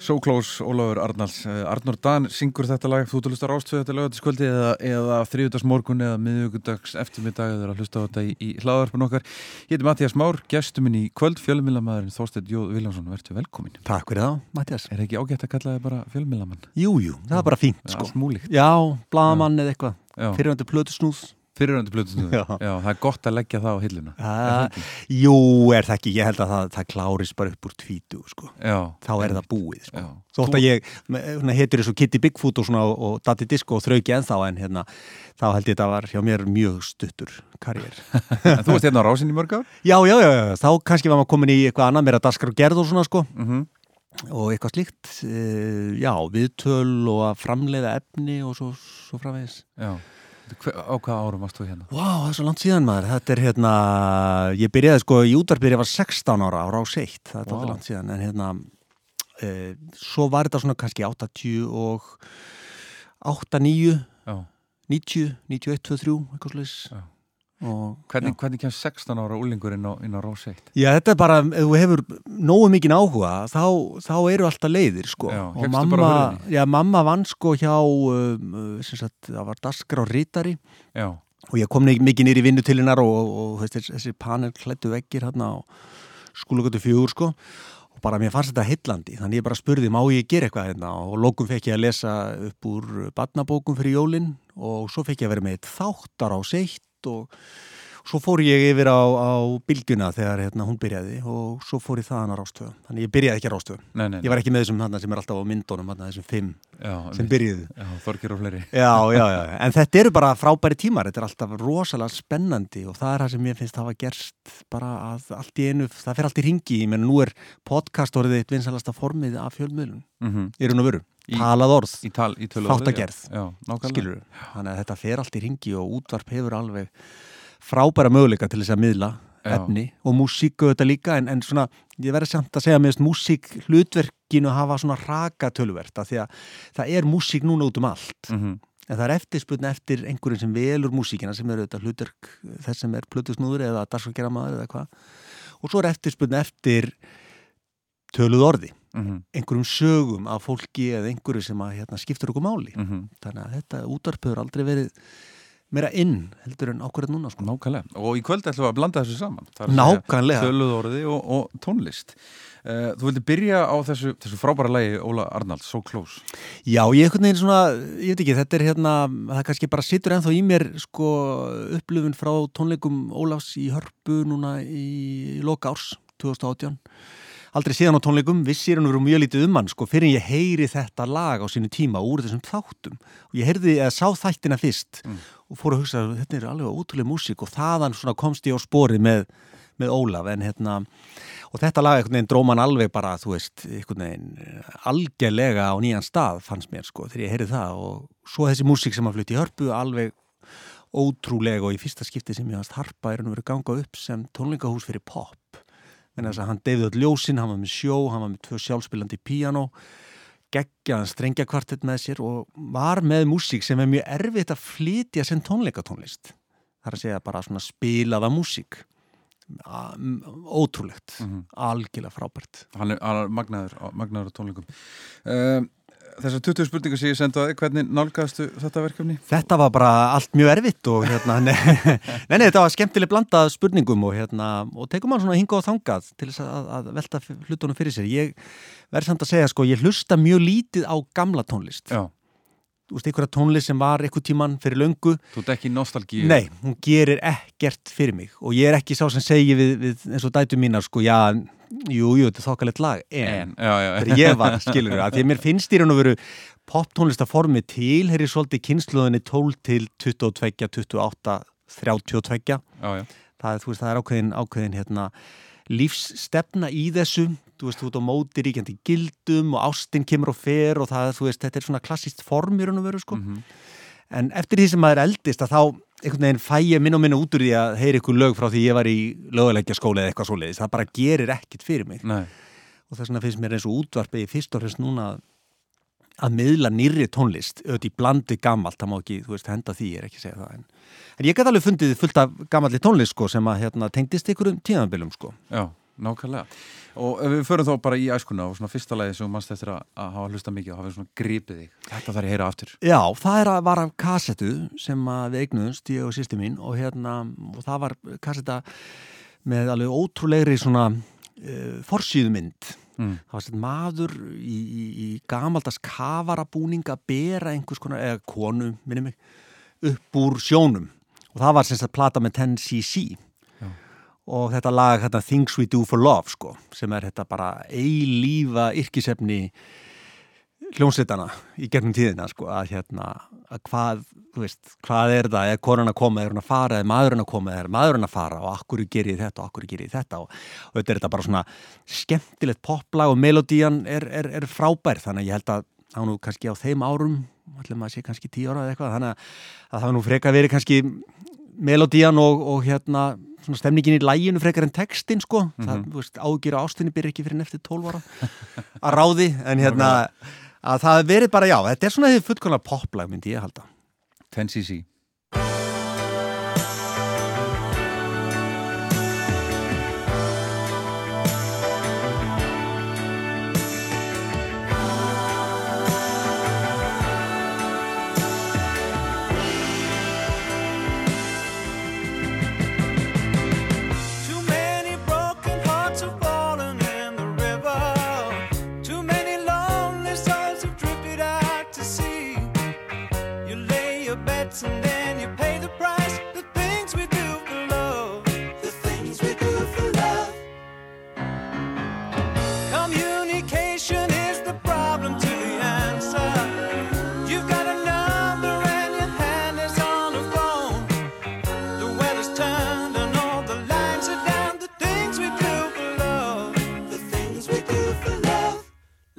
So Close, Ólafur Arnalds. Uh, Arnur Dan syngur þetta lag? Þú hlusta rástöðu þetta lögatiskvöldi eða, eða þriðdagsmorgun eða miðugundags eftirmiddag eða að hlusta á þetta í, í hlaðarpun okkar. Ég heiti Mattias Már, gestuminn í kvöld fjölmjölamæðurinn Þorstedt Jóð Viljánsson verður velkomin Takk fyrir það, Mattias Er ekki ágætt að kalla þið bara fjölmjölamann? Jújú, það er bara fínt sko. Já, bladamann eða eitthvað. Fyrirvendu plötusnúð Fyrirvendu plötusnúð, já. já, það er gott að leggja það á hilluna uh, Jú, er það ekki, ég held að það, það klárist bara upp úr tvítu sko. þá er það búið sko. Þótt að ég, heitur þessu Kitty Bigfoot og, svona, og Dati Disco og þrauki ennþá en hérna, þá held ég að það var hjá mér mjög stuttur karriér En þú varst hérna á rásinni mörg ár? Já, já, já, já, þá kannski var maður komin í eitthvað annað meira daskar og gerð og svona sko -hmm. og eitthvað slíkt uh, já, viðtöl og að framleiða efni og svo, svo framvegis Já Á hvaða árum varst þú hérna? Vá, wow, það er svo langt síðan maður. Þetta er hérna, ég byrjaði sko í útarbyrja var 16 ára á rás 1 það er wow. langt síðan, en hérna e, svo var þetta svona kannski 80 og 8, 9 90, 91, 2, 3 eitthvað slúðis Hvernig, hvernig kemst 16 ára úlingur inn á, á Róseitt? Já, þetta er bara, ef þú hefur nógu mikið áhuga, þá, þá eru alltaf leiðir, sko. Já, og mamma, já, mamma vann sko hjá, um, sagt, það var Daskar á Rítari já. og ég kom mikið nýri vinnu til hennar og, og, og þessi, þessi panel klættu vekkir hérna á skólugötu fjögur, sko. Og bara mér fannst þetta hillandi, þannig ég bara spurði, má ég gera eitthvað hérna? Og lókum fekk ég að lesa upp úr badnabókum fyrir jólinn og svo fekk ég að vera með þáttar á seitt og svo fór ég yfir á, á bylgjuna þegar hérna, hún byrjaði og svo fór ég þaðan á rástöðu þannig ég byrjaði ekki á rástöðu ég var ekki með þessum hana, sem er alltaf á myndunum hana, þessum fimm já, sem byrjuði já, Þorgir og fleiri. Já, já, en þetta eru bara frábæri tímar. Þetta er alltaf rosalega spennandi og það er það sem ég finnst að hafa gerst bara að allt í einu, það fer allt í ringi menn nú er podcast orðið eitt vinsalasta formið af fjölmiðlun, mm -hmm. er hún að veru talað orð, tal, þáttagerð. skilur, þannig að þetta fer allt í ringi og útvarp hefur alveg frábæra möguleika til þess að miðla Já. efni og músík og þetta líka en, en svona, ég verði samt að segja með músík hlutverkinu hafa svona raka tölverkt að því að það er músík núna út um allt. Mm -hmm. en það er eftirspunni eftir einhverjum sem velur músíkina sem eru þetta hlutverk þess sem er plutusnúður eða dagsfólkgeramaður eða hvað. Og svo er eftirspunni eftir töluð orði mm -hmm. einhverjum sögum af fólki eða einhverju sem að hérna, skiptur okkur máli. Mm -hmm. þannig að þetta útarpöður aldrei verið meira inn heldur en ákveðið núna sko. Nákvæmlega, og í kvöld ætlum við að blanda þessu saman. Nákvæmlega. Töluðorði og, og tónlist. Uh, Þú vildi byrja á þessu, þessu frábæra lægi Óla Arnalds, So Close. Já, ég er svona, ég veit ekki þetta er hérna, það kannski bara sittur ennþá í mér sko upplöfun frá tónleikum Ólafs í Hörpu núna í, í loka árs 2018 aldrei síðan á tónleikum, vissir hann verið mjög lítið um hann sko, fyrir ég heyri þetta lag á sínu tíma úr þessum þáttum. Og ég heyrði að sá þættina fyrst mm. og fór að hugsa þetta er alveg ótrúlega músík og þaðan komst ég á spórið með, með Ólaf en hérna og þetta lag einhvern veginn dróman alveg bara þú veist, einhvern veginn algjörlega á nýjan stað fannst mér sko þegar ég heyrði það. Og svo þessi músík sem að flutti í hörpu alveg ótrúlega og í fyrsta skipti sem ég hafst harpa er hann verið ganga upp sem tónleikahús fyrir pop þess að hann deyði öll ljósinn, hann var með sjó, hann var með tvö sjálfspilandi píjano, geggjaðan strengjakvartett með sér og var með músík sem er mjög erfitt að flytja sem tónleikatónlist. Það er að segja bara svona spilaða músík. Ótrúlegt, mm -hmm. algjörlega frábært. Hann er, er magnaður, magnaður á tónleikum. Uh, Þessar 20 spurningar sem ég sendaði, hvernig nálgæðastu þetta verkefni? Þetta var bara allt mjög erfitt og hérna, neina þetta var skemmtileg blandað spurningum og hérna, og tegum maður svona hinga og þangað til þess að, að velta hlutunum fyrir sér. Ég verði samt að segja, sko, ég hlusta mjög lítið á gamla tónlist. Já. Þú veist, einhverja tónlist sem var einhver tíman fyrir löngu. Þú ert ekki nostalgíu? Nei, hún gerir ekkert fyrir mig og ég er ekki sá sem segi við, við eins og dætu mínar, sko, já, jú, jú, þetta er þokkalegt lag, en, en já, já. þegar ég var, skilur það, því að mér finnst í raun og veru poptónlistaformi til, hér er svolítið kynsluðinni 12 til 22, 28, 32, já. Það, er, veist, það er ákveðin, ákveðin hérna, lífsstefna í þessu, þú veist, þú ert á móti ríkjandi gildum og ástinn kemur og fer og það, þú veist, þetta er svona klassist form í raun og veru, sko. Mm -hmm. En eftir því sem maður eldist að þá einhvern veginn fæ ég minn og minna út úr því að heyri ykkur lög frá því ég var í löguleggja skóla eða eitthvað svoleiðis, það bara gerir ekkit fyrir mig. Nei. og þess vegna finnst mér eins og útvarpið fyrst og fremst núna að miðla nýri tónlist auðvitað í blandi gammalt, það má ekki, þú veist, henda því ég er ekki að segja það, en, en ég get alveg fundið fullt af gammalli tónlist sko sem að hérna, tengdist ykkur um tíðanbylum sko. Já, nákvæmlega. Og við förum þá bara í æskuna og svona fyrsta lagi sem mannst eftir að, að hafa hlusta mikið og hafa svona gripið þig. Þetta þarf ég að heyra aftur. Já, það er að var af kassetu sem við eignuðumst, ég og sýsti mín og hérna, og það var kasseta með alveg ótrúlegri svona uh, forsýðmynd mm. það var svona maður í, í, í gamaldas kavarabúning að bera einhvers konar, eða konu, minnum mig upp úr sjónum og það var semst að plata með 10cc og þetta lag hérna, Things We Do For Love sko, sem er þetta bara eilífa yrkisefni hljómsveitana í gegnum tíðina sko, að hérna, að hvað veist, hvað er það, er konan að koma? Er hún að fara, er maðurinn að koma, er maðurinn að fara? Og akkur gerir þetta? Og akkur gerir þetta? Og, og þetta er þetta bara svona skemmtilegt poplag og melodían er, er, er frábær, þannig að ég held að þá nú kannski á þeim árum, allir maður sé kannski tíu ára eða eitthvað, þannig að, að það nú freka verið kannski melodían og, og hérna stemningin í læginu frekar en textin sko, mm -hmm. ágjur ástinni byrja ekki fyrir neftir 12 ára að ráði, en hérna að það verið bara, já, þetta er svona því fullkonar poplag myndi ég halda. 10cc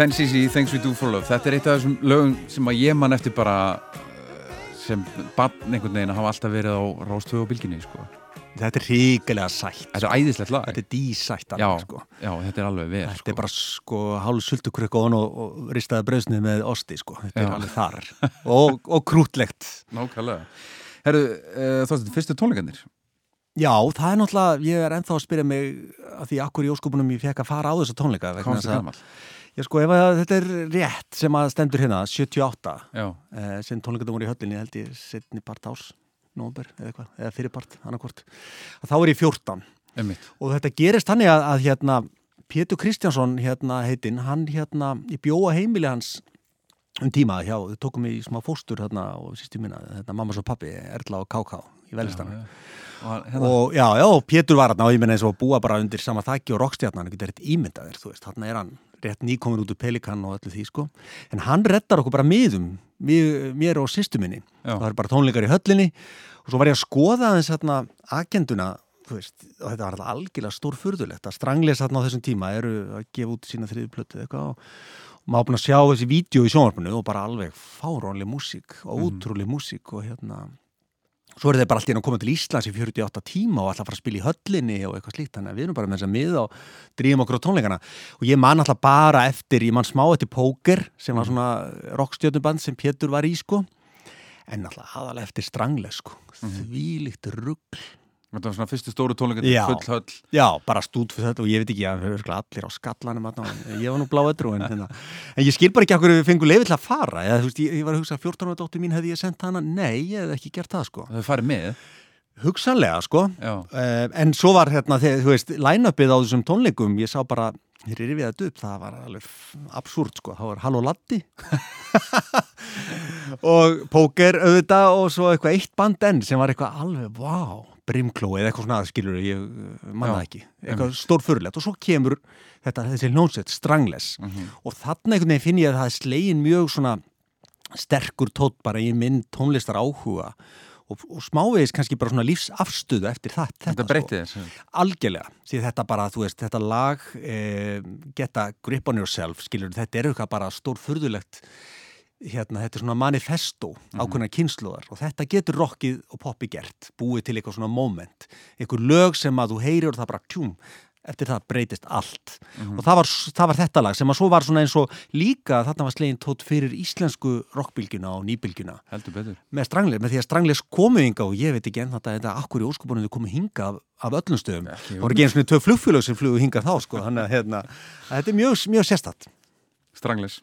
Ten CC, Things We Do For Love Þetta er eitt af þessum lögum sem að ég man eftir bara eh, sem bann einhvern veginn að hafa alltaf verið á Rástöðu og Bilginni sko. Þetta er hríkilega sætt Þetta er æðislegt lag Þetta er dísætt já, sko. já, þetta er alveg vel Þetta sko. er bara sko hálf sultukrykk og, og ristaði bröðsnið með osti sko. Þetta Já. er alveg þar og, og krútlegt Nákvæmlega Herru, uh, þá er þetta fyrstu tónleikarnir Já, það er náttúrulega, ég er ennþá að spyrja mig að því akkur í óskupunum ég fekk að fara á þessa tónleika vegna Komstu þess að- gammal? Já, sko, ef að þetta er rétt sem að stendur hérna, 78 Já, eh, sem tónleikandum voru í höllinni held ég setni part ás, nómber eða eitthvað, eða fyrirpart, annarkvort þá er ég 14 einmitt. og þetta gerist þannig að, að hérna Pétur Kristjánsson hérna heitinn hann hérna, ég bjóa heimili hans um tíma hjá, þau tókum í smá fóstur hérna og sýstu mína, hérna mamma svo pappi, Erla og Káká í já. Og hann- hérna, og já, já, Pétur var hérna og ég menna eins og búa bara undir sama þakki og rockstjarnan, hann getur eitthvað ímyndaðir, þú veist, þarna er hann rétt nýkomin út úr Pelikan og öllu því, sko. En hann reddar okkur bara miðum mér, mér og sýstu minni, Já. það er bara tónleikar í höllinni. Og svo var ég að skoða aðeins hérna agenduna, veist og þetta var alltaf algjörlega stórfurðulegt að strangles þarna á þessum tíma. Eru að gefa út sína þriðu plötu eða eitthvað og maður búin að sjá þessi vídeo í sjónvarpinu og bara alveg fárónleg músík og ótrúleg músík og hérna svo eru þeir bara alltaf inn að koma til Íslands í 48 tíma og alltaf fara að spila í höllinni og eitthvað slíkt. Þannig að við erum bara með þess að miða og drýjum okkur á tónleikana. Og ég man alltaf bara eftir, ég man smá eftir Póker sem var svona rockstjötnuband sem Pétur var í sko. En alltaf aðalega eftir Strangles sko. Þvílíkt rugg þetta var svona fyrstu stóru tónleika full höll. Já, bara stúd fyrir þetta og ég veit ekki, er allir á skallanum ég var nú blá öllur en, en, en ég skil bara ekki okkur við fengum leið til að fara. Eða, veist, ég, ég var að hugsa að 14 ára dóttir mín hefði ég sendt hana, nei, ég hefði ekki gert það sko. Þau farið með. hugsanlega sko. Uh, en svo var hérna, þegar, þú veist, line-upið á þessum tónleikum, ég sá bara hér er við þetta upp, það var alveg absúrt sko, það var Halló Latti og Póker auðvitað og svo eitthvað eitt band enn sem var eitthvað alveg, vá Brimkló eða eitthvað svona, skilur ég manna Já, ekki, eitthvað stórfurlegt og svo kemur þetta, þessi hljónsett Strangles og þarna einhvern veginn finn ég að það er slegin mjög svona sterkur tótt bara í minn tónlistar áhuga. Og, og smávegis kannski bara svona lífsafstöðu eftir það, þetta, þetta breytti þess. algjörlega, því þetta bara, þú veist, þetta lag eh, geta grip on yourself, skilur, þetta er eitthvað bara stórfurðulegt hérna, þetta er svona manifesto ákveðna kynsluðar og þetta getur rockið og poppi gert, búið til eitthvað svona moment, eitthvað lög sem að þú heyrir og það bara tjúm, eftir það breytist allt. Og það var, það var þetta lag sem að svo var svona eins og líka þarna var slegin tótt fyrir íslensku rockbylgjuna og nýbylgjuna. Með strangleir, með því að strangleir komu hinga og ég veit ekki enn þetta, þetta akkur í óskopunum þau komu hinga af, af öllum stöðum. Það voru ekki eins og tvö flugfélög sem flugu hinga þá sko, þannig að hérna, þetta er mjög, mjög sérstatt Strangles.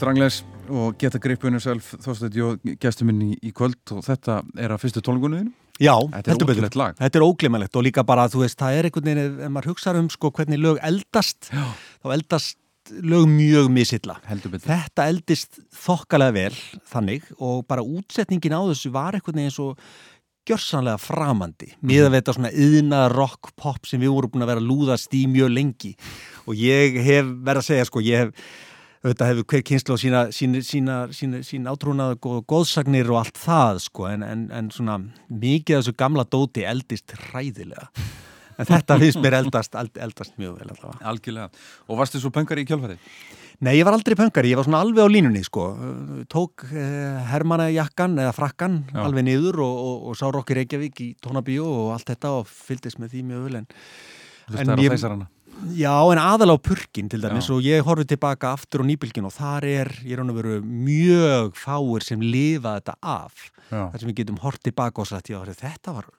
Þetta Strangles og geta gripunni selv þóstætti og gestur minn í, í kvöld og þetta er að fyrstu tónlingunniðinu. Já, Þetta er ótrúlegt lag. Þetta er óglimalegt og líka bara, þú veist, það er einhvern veginn, ef maður hugsa um sko hvernig lög eldast, Já. þá eldast lög mjög misilla. Þetta eldist þokkalega vel þannig og bara útsetningin á þessu var einhvern veginn svo gjörsanlega framandi. Miða við þetta svona yðna rock pop sem við vorum búin að vera að lúðast í mjög lengi og ég hef verið að segja sko, ég hef auðvitað hefur hver kynslu á sína, sína, sína, sína, átrúnað og góðsagnir og allt það sko en, en, en svona mikið af þessu gamla dóti eldist hræðilega en þetta finnst mér eldast, eld, eldast mjög vel allavega. Algjörlega. Og varstu svo pöngari í kjálfarið? Nei, ég var aldrei pöngari, ég var svona alveg á línunni sko, tók eh, hermanajakkan eða frakkan Já. alveg niður og, og, og sá Rokki Reykjavík í tónabíu og allt þetta og fylgdist með því mjög vel en Hlustaðar á ég- þæsarana? Já, en aðal á purkin til dæmis Já. og ég horfið tilbaka aftur á nýbylgin og þar er, ég er hann að veru mjög fáir sem lifa þetta af Já. þar sem við getum hort tilbaka og sagt, þetta var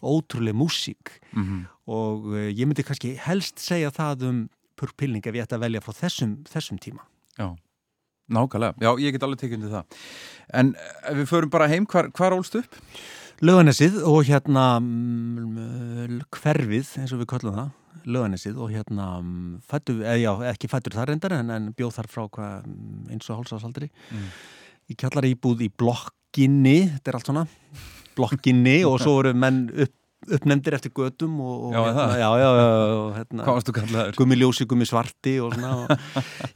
ótrúlega músík Mm og uh, ég myndi kannski helst segja það um purkpilning ef ég ætti að velja frá þessum, þessum tíma. Já. Nákvæmlega. Já, ég get alveg tekið undir það. En ef við förum bara heim, hvar, hvar ólst upp? Löganessið og hérna mm, hverfið, eins og við kallum það, Löganessið og hérna mm, fættu, eða já, ekki fættur þar reyndar en, en bjóð þar frá hvað mm, eins og hálsásaldri. Mm. Í kjallar íbúð í blokkinni, þetta er allt svona, blokkinni og svo eru menn upp, uppnefndir eftir götum og, og Já, hérna, já, já, og hérna, Hvað varstu kallaður? gummi ljósi, gummi svarti og svona og,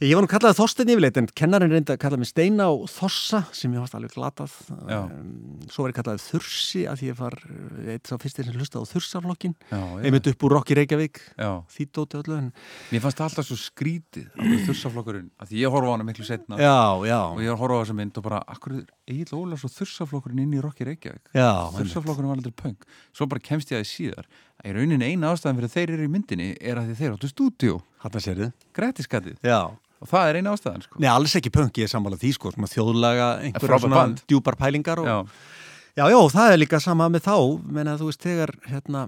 ég var nú kallaði Þorstein yfirleitt en kennarinn reyndi að kalla mig Steina og Þossa sem ég varst alveg glatað. Svo var ég kallaði Þursi að því ég var eitt sá fyrstir sem hlustaði á já. einmitt upp úr Rokki Reykjavík þýttóti öllu en Mér fannst það alltaf svo skrítið alveg þursaflokkurinn, af því ég horfa á hana miklu setna og ég horfa á þessa mynd og bara, akkur Egil Ólafs og þursaflokkurinn inn í Rokki Reykjavík? Þursaflokkurinn var aldrei punk kemst ég að síðar að í rauninni eina ástæðan fyrir þeir eru í myndinni er að þeir áttu stúdíu, grætiskatið Já. Og það er eina ástæðan sko. Nei, alls ekki punk, ég er sammála því sko, þjóðlaga einhverja svona band. djúpar pælingar og, Já, Já, já, það er líka sama með þá, menn að þú veist, þegar hérna,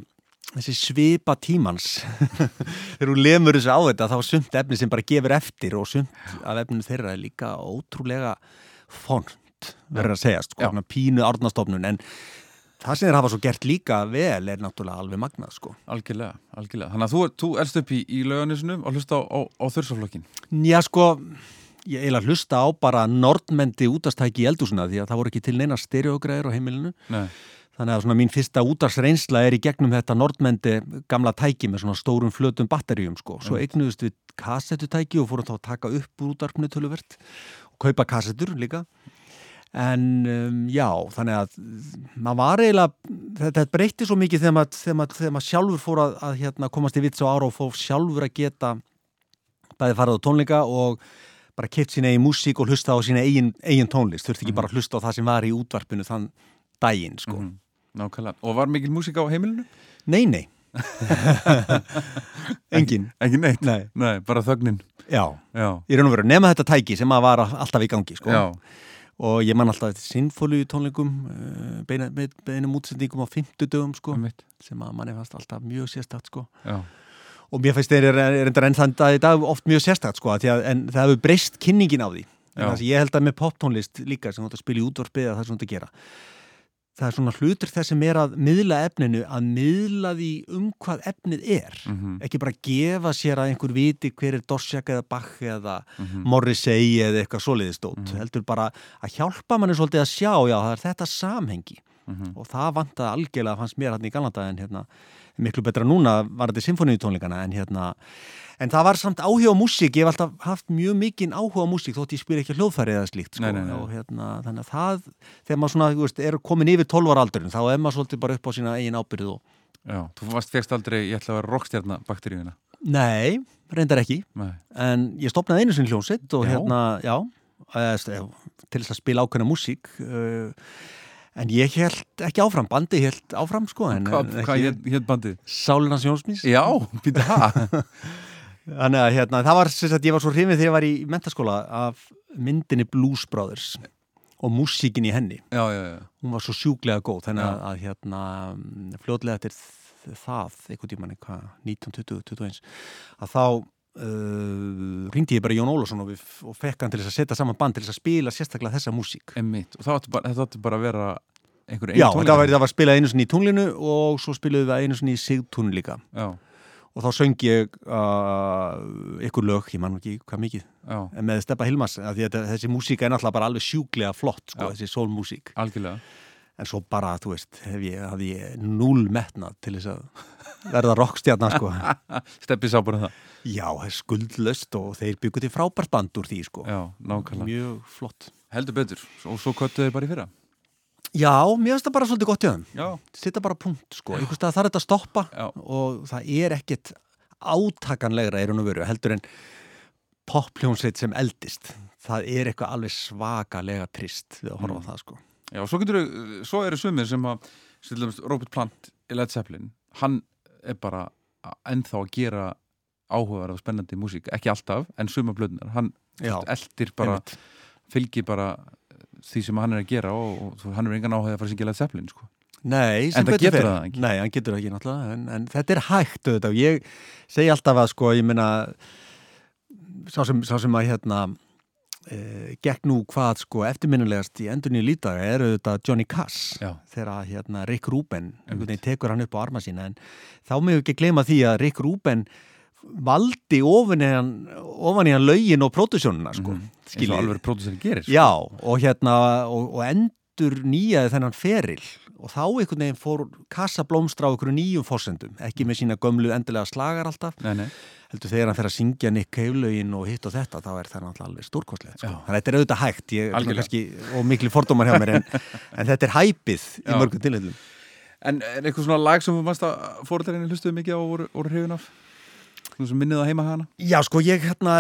þessi svipa tímans, þegar þú lemur þessu á þetta, þá sumt efni sem bara gefur eftir og sumt af efninu þeirra er líka ótrúlega font, verður að segja, sko, pínu árnastofnun, en það sem þeir hafa svo gert líka vel er náttúrulega alveg magnað, sko. algjörlega, algjörlega Þannig að þú, þú elst upp í, í lauganisinu og hlusta á, á, á þursaflokkin Já, sko, ég eiginlega hlusta á bara nordmendi útastæki í eldúsuna því að það voru ekki til neina stereogræður á heimilinu. Nei, Þannig að svona mín fyrsta útarsreynsla er í gegnum þetta nordmendi gamla tæki með svona stórum flötum batteríum sko. Svo eignuðust við kassettutæki og fórum þá að taka upp úr útarpnu töluvert og kaupa kassettur líka. En um, já, þannig að maður var eiginlega, þetta, breytti svo mikið þegar maður, þegar maður, þegar maður sjálfur fór að, að hérna, komast í vits á ára og fór sjálfur að geta bæði farið á tónleika og bara keitt sína eigin músík og hlusta á sína eigin, eigin tónlist. Þurfti ekki bara að hlusta á það sem var í útvarpinu þann daginn, sko. Mhm. nákvæmlega Og var mikil músík á heimilinu? Nei, nei. Engin. Ekki neitt? Nei. Nei, bara þögnin Já. Já, Ég raun og veru nema þetta tæki sem að var alltaf í gangi, sko. já, Og ég man alltaf eftir sinfólu tónleikum, uh, beina, beinum útsendingum á 50 dögum, sko, sem að manni fannst alltaf mjög sérstætt, sko. Já, og mér finnst þeir er reyndar enn þann dag í dag oft mjög sérstakt sko, að, en það hefur breyst kynningin á því. Ég held að með poptónlist líka sem þú átt að spila í útvarpið að það er svona að gera það er svona hlutur þess sem er að miðla efninu að miðla því um hvað efnið er Mhm. ekki bara gefa sér að einhver viti hver er Dorsjak eða Bach eða Mhm. Morrissey eða eitthvað svoleiðistótt heldur bara að hjálpa manni svolítið að sjá já það er þetta samhengi Mhm. og það vantaði algjörlega fannst mér hann í galanda en hérna miklu betra núna var þetta symfóníutónleikana en hérna en það var samt áhuga á músík ég hef alltaf haft mjög mikinn áhuga á músík þótt ég spyr ekki hljóðfæri eða slíkt sko. Nei, nei, nei. og hérna þannig að það þegar maður svona, þú veist, er komin yfir 12 ára aldurinn þá er maður svolítið bara upp á sína eigin ábyrðu og Já, þú varst fegst aldrei, ég ætla að vera rockstjarna bakteríuna nei, reyndar ekki Nei, en ég stopnaði einu sinni hljónsitt og Já. hérna, já, til þess að spila ákveðna músík uh, en ég held ekki áfram, bandi held áfram sko en, hvað hva, hétt hét bandið? Sálinans Jónsmís Já, býta það Þannig að hérna, það var sagt, ég var svo hrifið þegar ég var í mentaskóla af myndinni Blues Brothers og músíkin í henni. Já, já, já Hún var svo sjúklega góð, þannig að, að hérna, fljótlega eftir það, einhvern tímann, hvað, 1920-21, að þá uh, ringdi ég bara Jón Ólafsson og, og fekk hann til þess að setja saman band til þess að spila sérstaklega þessa músík. Emmitt, og átti bara, þetta átti bara að vera einhver Já, það var, það var spilað einu sinni í tunglinu og svo spiluðum við einu sinni í Sigtún líka. Já, Og þá söng ég uh, ykkur lög, ég man nú ekki hvað mikið, já, með Steppa Hilmas þetta- þessi músík er náttúrulega bara alveg sjúklega flott sko, þessi sólmúsík algjörlega en svo bara, þú veist, hef ég, hafði ég núl metnað til þess að verða rockstjarnar sko. Steppi sá bara það? Já, það er skuldlöst og þeir byggu til frábært band úr því sko. Já, nákvæmlega. Mjög flott. Heldur betur, og svo köttuðu þið bara í fyrra? Já, mér finnst það bara svolítið gott í Já, sitta bara punkt sko, stað þarf þetta að stoppa Já. og það er ekkit átakanlegra í raun og veru heldur en poppljónsveit sem eldist. Það er eitthvað alveg svakalega trist við að horfa Mm. það sko já, svo getur svo eru sumir sem að dæmis Robert Plant í Led Zeppelin hann er bara ennþá að gera áhugaverð og spennandi músík, ekki alltaf, en suma blöðnar hann Já, eldir bara, einmitt. fylgir bara því sem hann er að gera og, og hann er engan áhuga að fara að syngja Led Zeppelin sko. Nei, En það getur það ekki. Nei, hann getur það ekki náttúrulega en, en þetta er hægt auðvitað og ég segi alltaf að sko, ég meina sá sem, sá sem að hérna e, gekk nú hvað sko eftirminnilegast í endurni lítaga er auðvitað Johnny Cass Já. þegar hérna Rick Rubin tekur hann upp á arma sína en þá mögum ekki gleyma því að Rick Rubin valdi ofan í hann, hann lögin og pródusjónuna sko, Mhm. eins og alveg próduseri gerir sko. Já, og hérna og, og endur nýjaði þennan feril og þá einhvern veginn fór kassa blómstra á einhverju nýjum fórsendum ekki með sína gömlu endilega slagar alltaf. Nei, nei, heldur þegar hann fer að syngja Nick Cave-lögin og hitt og þetta, þá er það náttúrulega alveg stórkostlegt sko. Þannig að þetta er auðvitað hægt. Ég, kannski, og miklu fordómar hjá mér en, en þetta er hæpið í Já. mörgum tilhengum En er eitthvað svona lag sem fóröldarinni hlustuðu mikið á voru, voru hrifin af? Svona sem minnið að heima hana? Já, sko, ég hérna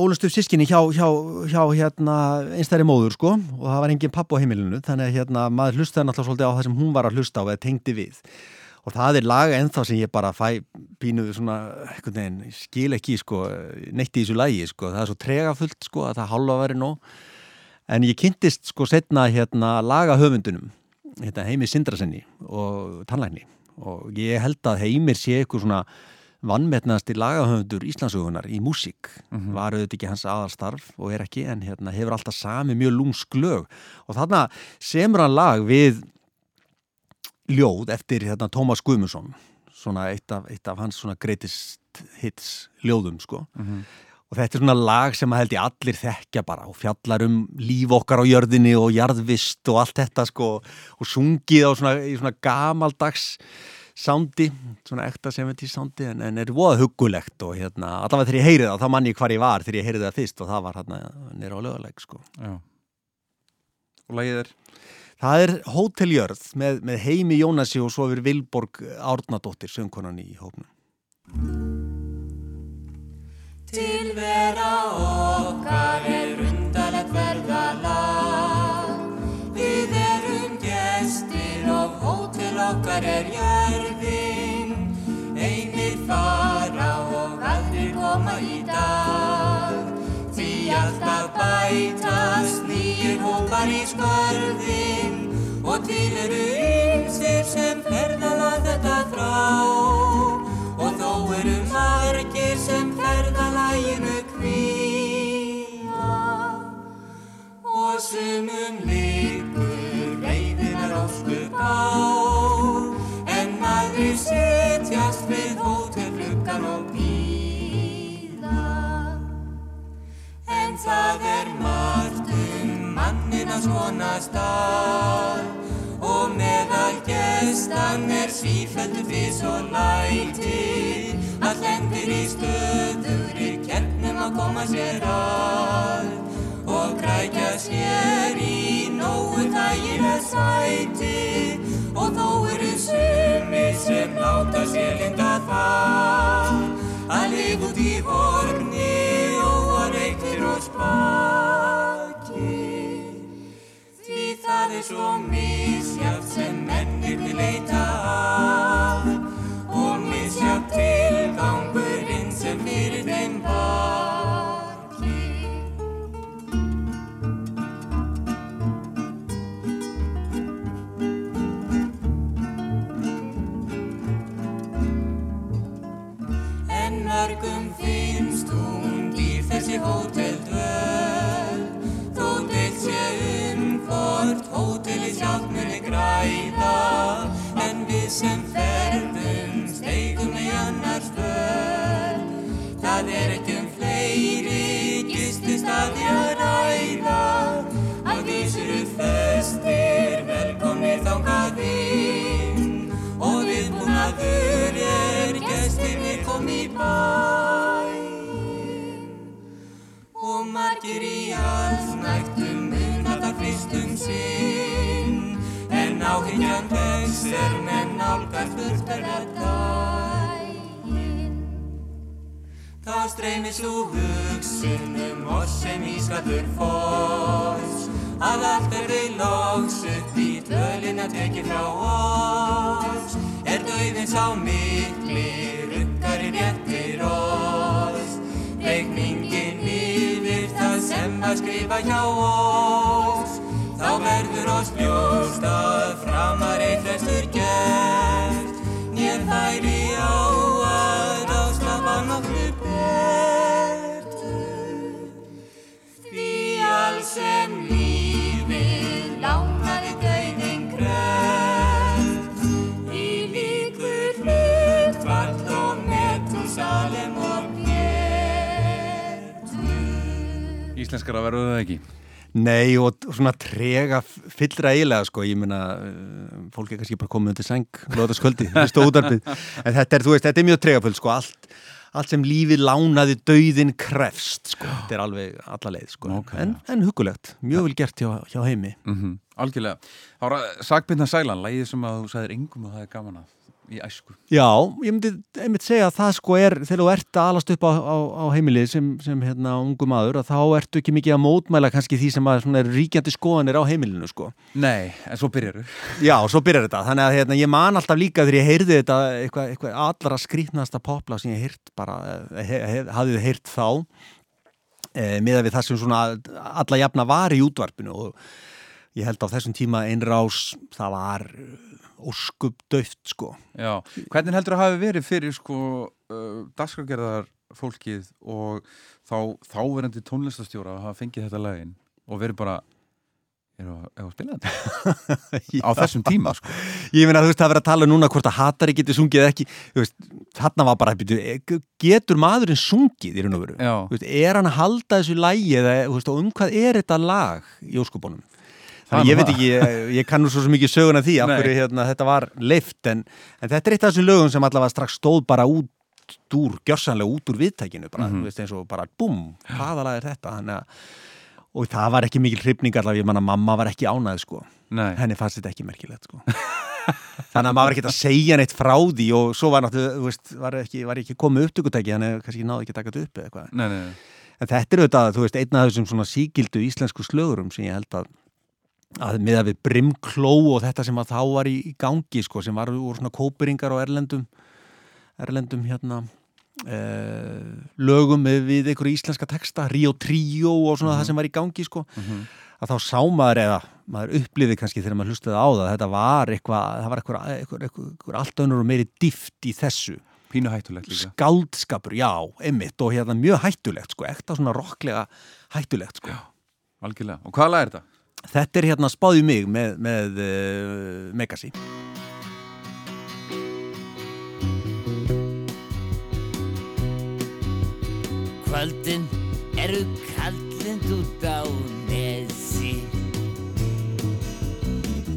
ólust upp sískinni hjá, hjá, hjá hérna einstæri móður, sko og það var engin papp á heimilinu, þannig að hérna maður hlustaði náttúrulega svolítið á það sem hún var að hlusta á eða tengdi við og það er laga ennþá sem ég bara fæ pínuð svona, einhvern veginn, ég skil ekki sko, neitt í þessu lagi, sko það er svo tregafullt, sko, að það hálfa væri nóg en ég kynntist sko setna hérna laga höfundunum hérna, Heimi Sindrasenni og tannlækni og ég held að Heimir sé eitthvað svona vannmetnaðasti lagahöfundur Íslandsögunar í músík Mhm. var auðvitað ekki hans aðalstarf og er ekki en hérna, hefur alltaf sami mjög lúmsk lög og þarna semur hann lag við ljóð eftir hérna, Tómas Guðmundsson svona eitt af, eitt af hans svona greatest hits ljóðum sko Mhm. og þetta er svona lag sem að held ég allir þekkja bara og fjallar um líf okkar á jörðinni og jarðvist og allt þetta sko og sungið á svona, svona gamaldags sándi, svona ekta 70 sándi en, en er voða huggulegt og hérna, allavega þegar ég heyrið það, þá mann ég hvar ég var þegar ég heyrið það fyrst og það var hérna nýra á löguleik sko. Já. Og lagið er? Það er Hóteljörð með, með Heimi Jónasi og svo yfir Vilborg Árnadóttir, söngkonan í hópnum. Tilvera okkar er undarlegt verðalag Við erum gestir og hótel okkar er jörðin bætast nýjir hópar í skörðin og til eru ymsir sem ferðala þetta frá og þó eru margir sem ferðalæginu kvíja og sumum likur veiðinar ósku bá. En maður setjast við hótellugan og það er margt um mannina svona stað Og meðal gestan er sífældu fís og læti. All endur í stöðugri keppnum að koma sér að. Og krækja sér í nógu þægileg sæti. Og þó eru sumir sem láta sér linda það Að lifa út í að og spaki Því það er svo misjátt sem mennirni leita að. Og misjátt tilgangurinn sem fyrir þeim vaki En mörgum finnst hún dýr þessi hóteldvöl velkomnir þangað inn. Og viðbúnaður er gestirnir kom í bæinn Og margir í allsnægtum munar það fyrst um sinn. En áhyggjan vex er menn nálgar fullterða dægin Þá streymir svo hugsun um oss sem ískallur foss Að allt er þau loks upp í dölina tekið frá oss. Er dauðin sá mikli rukkar í réttir oss. Reikningin yfir það sem að skrifa hjá oss. Þá verður oss ljóst að framar eitt flestur gert. Nér færi á að ráðslapa nokkru betur. Því alls sem lífið Íslenskara verður það ekki? Nei og svona trega fyllra eiginlega sko, ég meina uh, fólk er kannski bara komið undir seng lótaskvöldi, hlusta útarpið en þetta er, veist, þetta er mjög tregafull sko, allt, allt sem lífið lánaði dauðin krefst, sko, þetta er alveg alla leið, sko, Ok, en, en hugulegt mjög vel gert hjá, hjá heimi. Mm Algjörlega. Það var að Sagbyrna Sælan, lægið sem að þú sagðir engum og það er gaman að í æsku. Já, ég myndi einmitt segja að það sko er þegar þú ert að alast upp á, á, á heimilið sem, sem hérna ungu maður að þá ertu ekki mikið að mótmæla kannski því sem að svona er ríkjandi skoðanir á heimilinu sko. Nei, en svo byrjar þú. Já, svo byrjar þetta. Þannig að hérna, ég man alltaf líka þegar ég heyrði þetta eitthvað, eitthvað allra skrýtnasta popla sem ég heyrt bara, eh, hafið heyrt þá e, miða við það sem svona alla jafna var í útvarpinu. Og ég held á þessum tíma einrás það var óskup döft sko. Já, hvernig heldur að hafi verið fyrir sko uh, dagskrafgerðar fólkið og þá þáverandi tónlistastjóra að hafa fengið þetta lagin og verið bara við að- að spila þetta á þessum tíma sko Ég meina þú veist það verið að tala núna hvort að hatari getur sungið eða ekki, þú veist, þarna var bara byrju, getur maðurinn sungið í raun og veru? Þú veist, er hann að halda þessu lægi eða þú veist, og um hvað er þetta lag í óskupunum? Þannig ég veit ekki, ég, ég kann nú svo ekki söguna því af hverju hérna, þetta var leift en, en þetta er eitt af þessum lögum sem allavega strax stóð bara út úr, gjörsanlega út úr viðtækinu bara, Mhm. þú veist eins og bara búm, hvaða lag er þetta að, og það var ekki mikil hrifning allavega, ég manna mamma var ekki ánæð sko, Nei, henni fannst þetta ekki merkilegt sko. Þannig að maður ekki að segja neitt frá því og svo var náttúrulega, þú veist, var ekki, var ekki komið upptökutæki, þannig að kannski náði ekki að taka þetta upp eða eitthvað. Nei, nei, nei. En þetta er auðvitað, þú veist, einn af þessum svona sígildu íslensku slögurum sem ég held að að miða við brimkló og þetta sem að þá var í, í gangi, sko, sem var úr svona kóperingar og erlendum erlendum hérna eh, lögum við, við einhverju íslenska texta, Rio Trio og svona það sem var í gangi, sko að þá sá maður eða maður upplifið kannski þegar maður hlustaði á það þetta var eitthvað, það var eitthvað, eitthvað, eitthvað, allt önnur og meiri dýft í þessu. Pínu hættulegt líka. Skáldskapur, já, einmitt og hérna mjög hættulegt sko, ekta svona rocklega hættulegt sko. Algjörlega, og hvað lag er þetta? Þetta er hérna spáði mig með, með uh, Megasi. Kvöldin eru kallind út á nesi.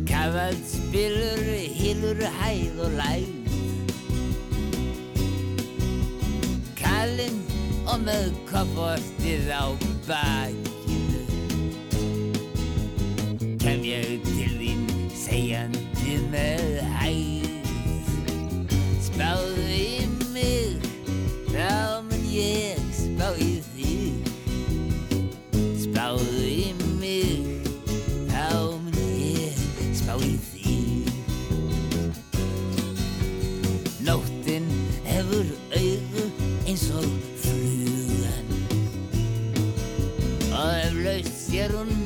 Kafað spilur, hýlur, hæð og læð. Kallinn og með kopportið á bakinu Kem ég til þín segjandi með hæð Spáðu í mig, þá mun ég spá í þig. Spáðu í mig, þá mun ég spá í þig. Nóttin hefur augu eins og flugan. Og eflaust sér hún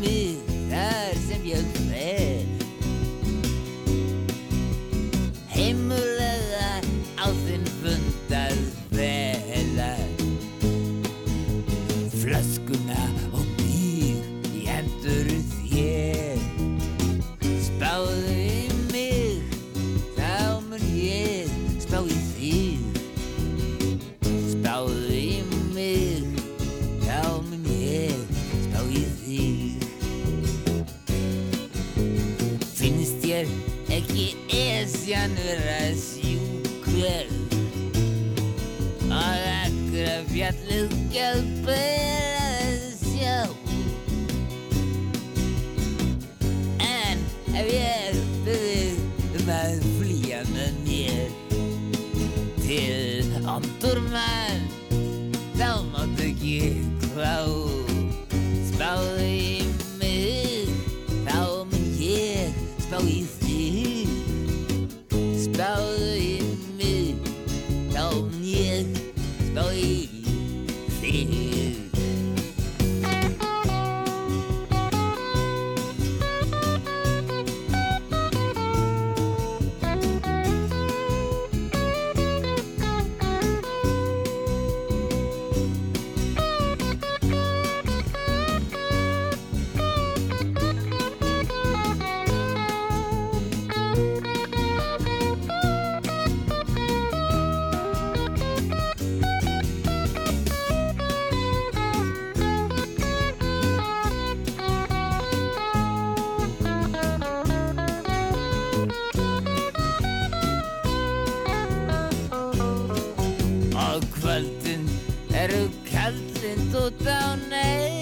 vera sjúkleg Og ekkra fjallið gjálpur að sjá En ef ég byrði um að flýja með mér Til andurmann Þá máttu ekki klá eru kallind út á neysi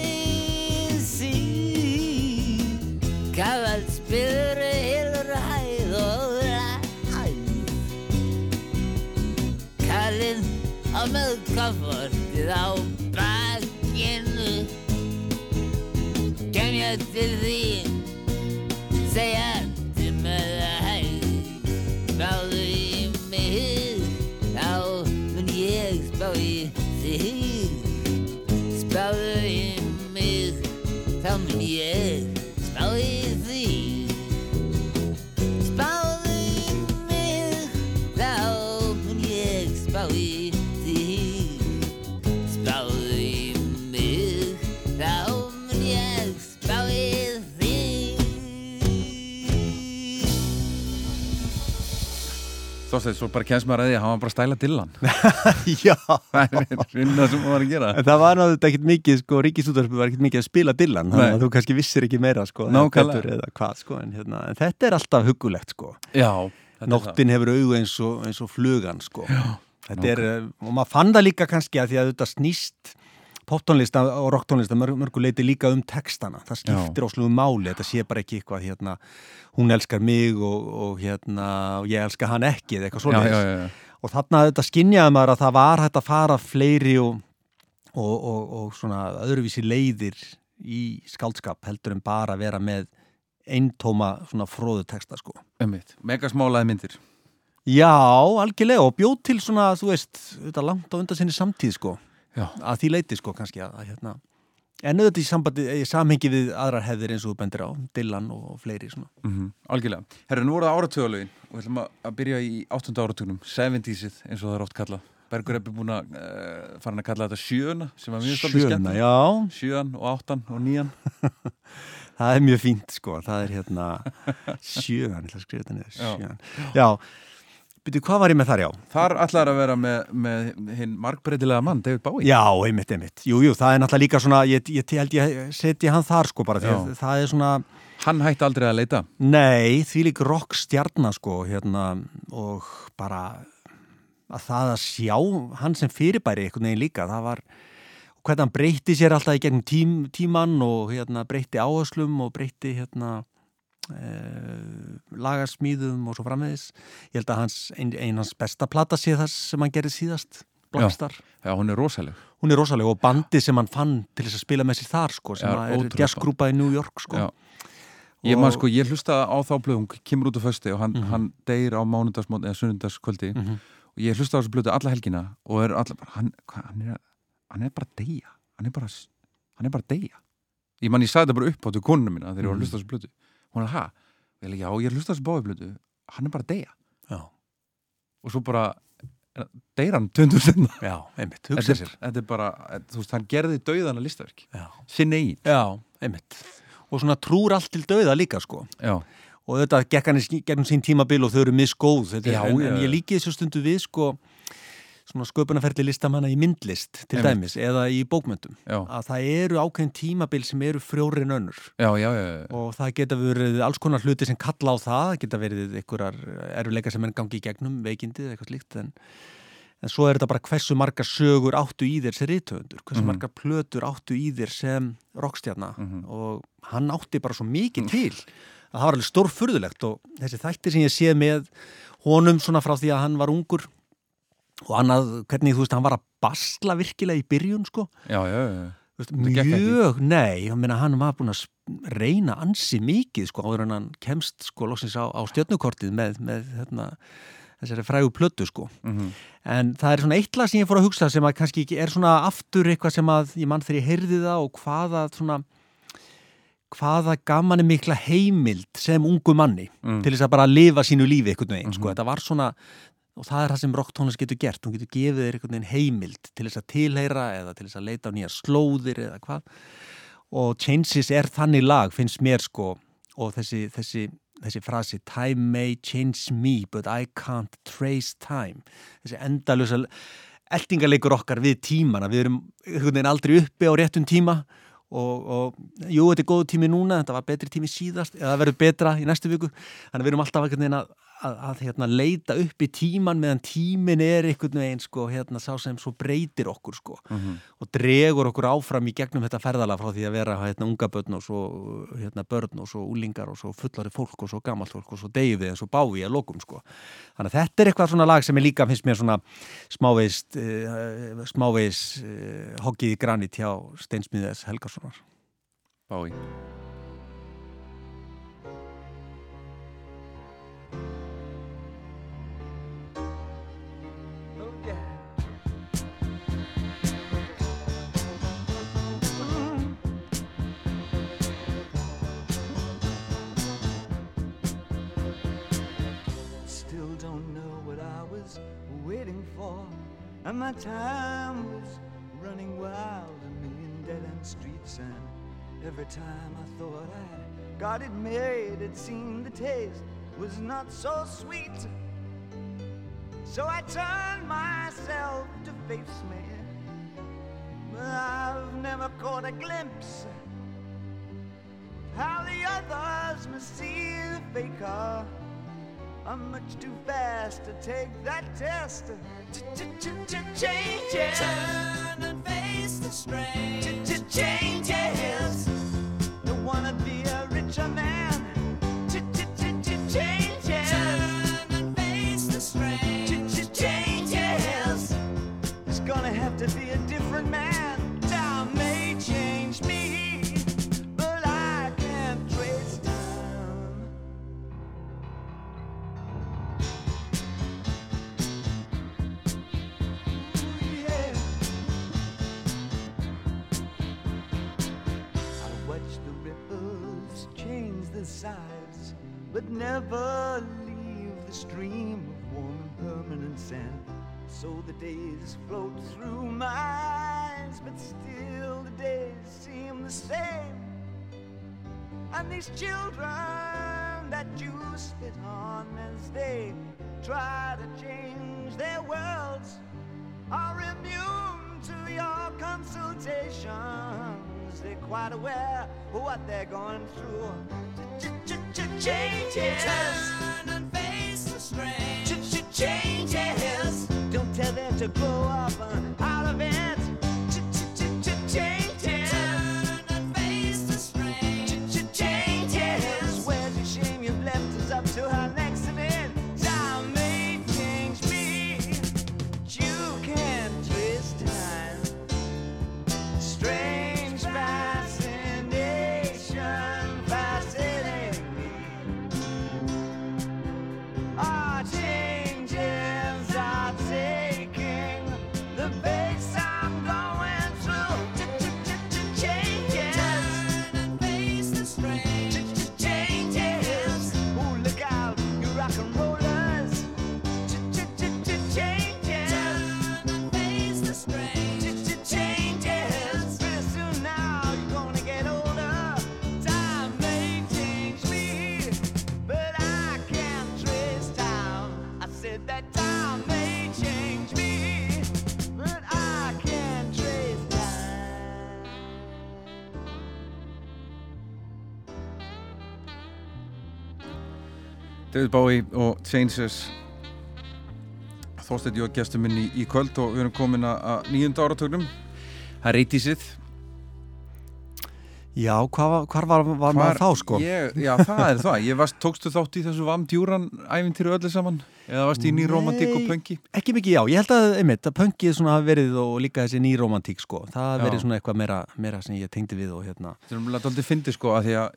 Þorsteinn, svo bara kemst maður að því að hann var bara stæla dillan Já, Það var að gera. En það var náttúrulega ekkert mikið sko, ríkisútarpi var ekkert mikið að spila Dylan þannig að þú kannski vissir ekki meira sko, hvað sko, en, hérna, en þetta er alltaf hugulegt sko. Já, Nóttin hefur augu eins og, eins og flugan sko. Þetta er, og maður fann það líka kannski að því að þetta snýst poptónlista og rocktónlista mörg, mörgu leiti líka um textana. Það skiptir óslugu máli, þetta sé bara ekki eitthvað hérna, hún elskar mig og, og hérna, ég elskar hann ekki eða eitthvað já. Og þarna þetta skinjaði maður að það var hægt að fara fleiri og, og, og, og svona öðruvísi leiðir í skáldskap heldur en bara að vera með eintóma svona fróðu texta sko. Einmitt. Megasmálaði myndir Já, algjörlega og bjóð til svona, þú veist, þetta langt á undan sinni samtíð sko, Já, að því leiti sko kannski að, að hérna, en auðvitað í sambandi, í samhengi við aðrar hefðir eins og þú bendir á, Dylan og fleiri svona. mm algjörlega. Herru, nú voru það áratöðalögin og við ætlum að byrja í áttunda áratugnum. 70-sið eins og það er oft kallað. Bergur er búin að uh, fara að kalla þetta sjöuna sem var mjög stoltið skemmt já. Sjöan og áttan og nían. Það er mjög fínt sko, það er hérna sjöan, ég ætla að skrifa þetta niður Já. sjöan, já, byrju, hvað var ég með þar, já? Þar ætlar að vera með, með hinn markbreytilega mann, David Bowie. Já, einmitt, einmitt, jú, jú, það er náttúrulega líka svona, ég, ég, held ég setji hann þar sko bara, því það er svona Hann hætti aldrei að leita. Nei, því lík rock stjarnar sko hérna og bara að það að sjá hann sem fyrirbæri einhvern veginn líka, það var hvernig hann breytti sér alltaf í gegnum tím, tíman og hérna breytti áherslum og breytti hérna e, lagasmíðum og svo framvegis. Ég held að hans, ein, ein hans besta plata sé það sem hann gerði síðast Blackstar, Já, hún er rosaleg. Hún er rosalega og bandi sem hann fann til þess að spila með sér þar sko, sem Já, er jazzgrúpa í New York sko. Já. Ég man sko, ég hlusta á þá blöð, hún kemur út á fösti og hann, Mhm. hann deyr á mánudagsmót eða sunnudagskvöldi. Mhm. og ég hlusta á þessu blödu alla helgina og er alla bara, hann, hann, er, hann er bara deyja. Hann er bara, hann er bara deyja. Ég man ég sagði þetta bara upp á til konuna mína þegar ég var að Mhm. hlusta á þessu blödu hún er Vel, já, ég er að hlusta á þessu báði blödu hann er bara að deyja. Já, og svo bara er- deyr hann töndur sinna já, einmitt, hugsa sér. þetta er bara, þú veist, hann gerði dauðana listaverk. Já, sinn eigin. Já einmitt. Og svona trúr allt til dauða líka sko. Já, og þetta gekk hann í gegnum sín tímabil og þau eru misgóð en, en ég líki þessu stundu við sko sköpunarferli listamanna í myndlist til Einmitt. dæmis eða í bókmyndum já, að það eru ákveðin tímabil sem eru frjóri en önnur já, já, og það geta verið alls konar hluti sem kalla á það, það geta verið einhverjar erfuleika sem enn gangi í gegnum veikindið eitthvað slíkt en, en svo er þetta bara hversu margar sögur áttu í þér sem rithöfundur, hversu Mhm. margar plötur áttu í þér sem rockstjarna Mhm. og hann átti bara svo mikið til að það var alveg stórfurðulegt og þessi þættir sem ég sé með honum svona frá því að hann var ungur og annað, hvernig þú veist, hann var að basla virkilega í byrjun sko já, já, já. Veist, mjög, nei, meina hann var búin að reyna ansi mikið sko áður en hann kemst sko loksins á, á stjörnukortið með, með hérna, þessari frægu plötu sko Mhm. en það er svona eitt lag sem ég fór að hugsa sem að kannski er svona aftur eitthvað sem að ég mann þegar ég heyrði það og hvaða svona hvaða gaman er mikla heimild sem ungu manni Mm. til þess að bara lifa sínu lífi einhvern veginn, sko, Mhm. þetta var svona og það er það sem rocktónlist getur gert. Hún getur gefið þér einhvern veginn heimild til þess að tilheyra eða til þess að leita á nýja slóðir eða hvað. Og Changes er þannig lag, finnst mér sko og þessi, þessi, þessi frasi Time may change me but I can't trace time. Þessi endalösa eldingarleikur okkar við tímana. Við erum einhvern veginn aldrei uppi á réttum tíma og, og jú, þetta er góðu tími núna þetta var betri tími síðast eða það verður betra í næstu viku. Þannig að við erum alltaf einhvern veginn að, að, að hérna, leita upp í tíman meðan tímin er einhvern veginn sko, hérna, sá sem svo breytir okkur sko, Mhm. og dregur okkur áfram í gegnum þetta ferðalega frá því að vera hérna, unga börn og svo hérna, börn og svo úlingar og svo fullari fólk og svo gamalt fólk og svo við en svo bái að lokum sko. þannig að þetta er eitthvað svona lag sem er líka finnst mér svona smávegist uh, smávegis uh, hoggið í granit hjá Steinsmiðes Helgasonar Bái And my time was running wild, a million dead end streets. And every time I thought I got it made, it seemed the taste was not so sweet. So I turned myself to face me. But I've never caught a glimpse of how the others must see the faker. I'm much too fast to take that test. Changes. Turn and face the strain. Changes. Never leave the stream of warm and permanent sand. So the days float through my eyes, but still the days seem the same. And these children that you spit on as they try to change their worlds are immune to your consultations. They're quite aware of what they're going through. Changes. Turn and face the strange. Changes. Don't tell them to grow up David Bowie og Changes. Þorsteinn Jóa gestur minn í, í kvöld og við erum komin að- nýjunda áratögnum Það er reytísið Já, hvað var, hvar var, var maður þá sko? ég, Já, það er það. Ég varst, tókstu þátt í þessu vamdjúran æfintýru öllu saman? Eða varst í nýromantík og Nei. pönki? Ekki mikið, já, ég held að, einmitt, að svona hafi verið og líka þessi nýromantík sko, það hafi Já. verið svona eitthvað meira, meira sem ég tengdi við og hérna, Það er umlega aldrei fyndi sko að því að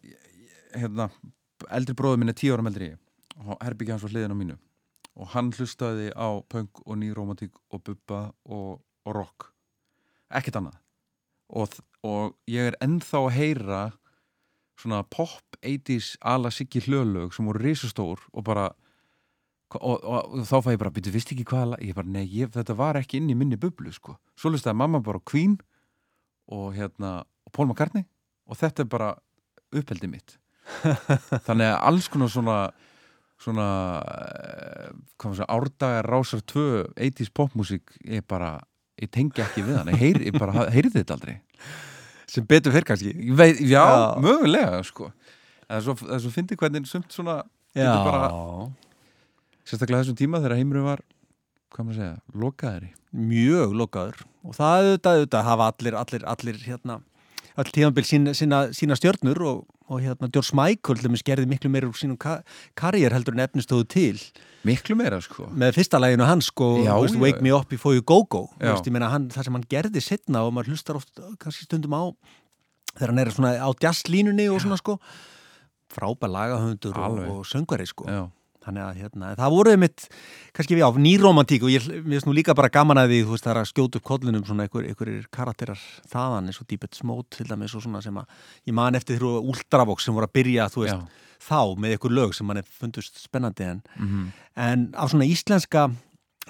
hérna, eldri bróður minn er tíu ára eldri ég. og herbyggja hans á mínu og hann hlustaði á punk og nýromantík og bubba og, og rock ekkert annað og, og ég er ennþá að heyra svona pop 80s ala Siggi hlölög sem voru risastór og bara og, og, þá fæ ég bara, býtu, vist ekki hvað lag?" ég bara, nei, ég, þetta var ekki inn í minni bublu sko. svo hlustaði mamma bara Queen og hérna, og Paul McCartney og þetta er bara uppeldi mitt þannig að alls konar svona svona eh, árdagar rásar 2 80s popmusík ég bara, ég tengi ekki við hann ég, heyri, ég bara heyrði þetta aldrei. Sem betur fyrir kannski. Veit, já, Já. mögulega sko. Það er svo, svo fyndi hvernig sumt svona Já, bara, sérstaklega þessum tíma þegar heimurinn var hvað maður segja, lokaðari mjög lokaður. Og það auðvitað, auðvitað hafa allir, allir, allir hérna, all tíðanbíl sína, sína, sína stjörnur og, og hérna George Michael til dæmis gerði miklu meira úr sínum ka karriér heldur en efnistóðu til. Miklu meira sko. Með fyrsta læginu hans sko, Já, veist, já. Wake Me Up Before You Go Go. Veist, meina, hann, það sem hann gerði setna og maður hlustar oft kannski stundum á þegar hann er svona á jazzlínunni og svona sko. Frábær lagahöndur og, og söngvari sko. Já, þannig að hérna, það voru einmitt kannski við á nýromantík og ég finnst nú líka bara gaman að því þú veist það er að skjóta upp kollinum svona einhver, einhverjir karakterar þaðan eins og Deepest Mode til dæmis og svona sem að ég man eftir þrjú Ultravox sem voru að byrja þú veist Já. þá með einhver lög sem mann er fundust spennandi en, Mhm. en á svona íslenska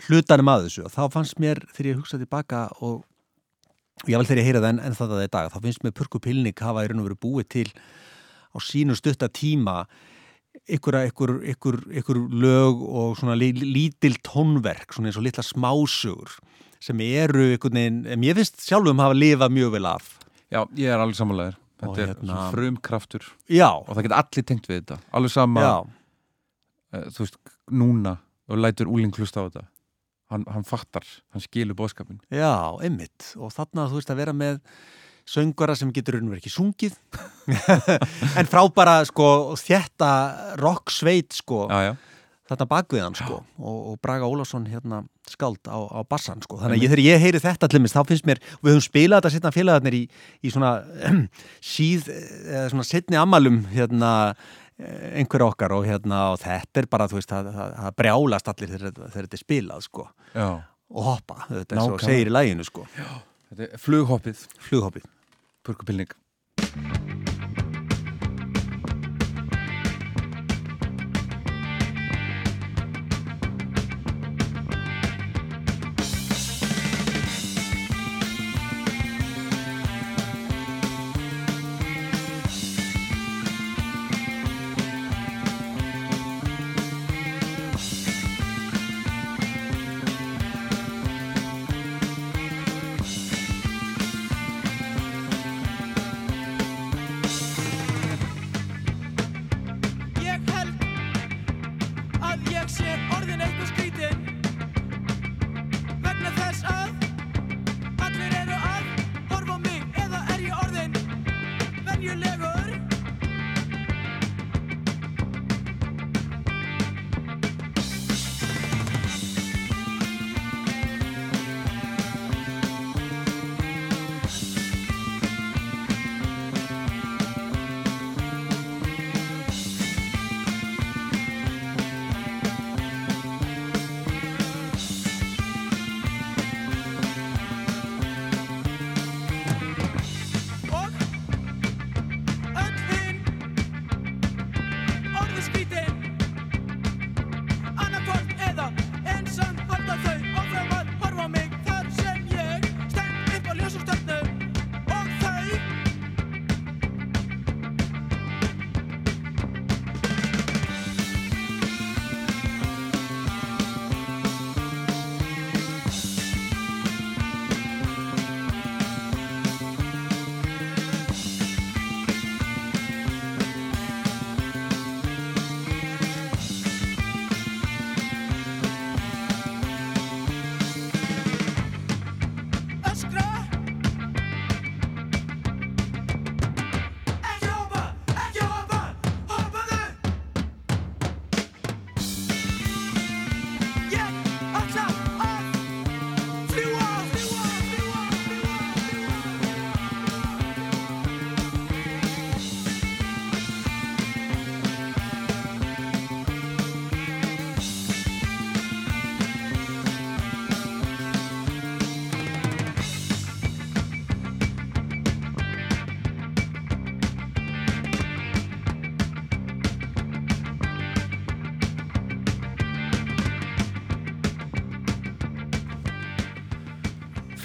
hlutanum að þessu og þá fannst mér þegar ég hugsaði tilbaka og og ég vel þegar ég heyra það en, en það það er dag þá finnst mér Purku Pilnik hafa í raun og veru búið til á sínu stutta tíma ykkur, lög og svona lí, lítil tónverk svona eins og litla smásugur sem eru ykkur neginn, ég finnst sjálfum hafa lifað mjög vel af. Já, ég er alveg samanlegaður Og þetta er hérna- frumkraftur. Já, og það geta allir tengt við þetta. Alveg sama, já, uh, þú veist, núna og lætur úling hlusta á þetta. Hann, hann fattar, hann skilur bóðskapin já, einmitt. Og þarna þú veist að vera með söngvara sem getur raun og veru ekki sungið. En frábara sko þjætta rock sveit sko já, já, þarna bakvið hann sko og, og Braga Ólafsson hérna skald á, á bassan sko. Þannig að ég, þegar ég heyri þetta til þá finnst mér, við höfum spilað þetta setna félagarnir í, í svona síð, eða svona setni amalum hérna einhver okkar og hérna og þetta er bara þú veist það, það, það brjálast allir þegar, þetta- þegar þetta er spilað sko. Já. Og hoppa, þetta eins og Nákvæmlega. segir í læginu sko. Þetta er flughoppið, flughoppið purkupilning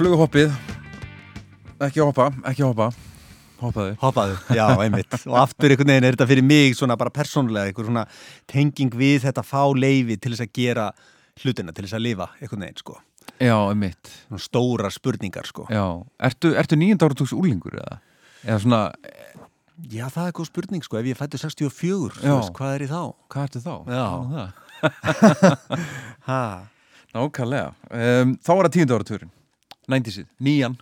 flughoppið. Ekki hoppa, ekki hoppa. Hoppaðu. Hoppaðu, já, einmitt. Og aftur einhvern veginn er þetta fyrir mig svona bara persónulega, einhver svona tenging við þetta fá leifi til þess að gera hlutina, til þess að lifa einhvern veginn, sko. Já, einmitt. Svona stóra spurningar, sko. Já, ertu, ertu nýjönda áratugs úlingur eða? Eða svona, Já, það er góð spurning, sko, ef ég fættu 64 þú Já. hvað er ég þá? hvað ertu þá? Já. Nákvæmlega. Um, Þá er það tíunda áratugurinn 90-sið, nýjan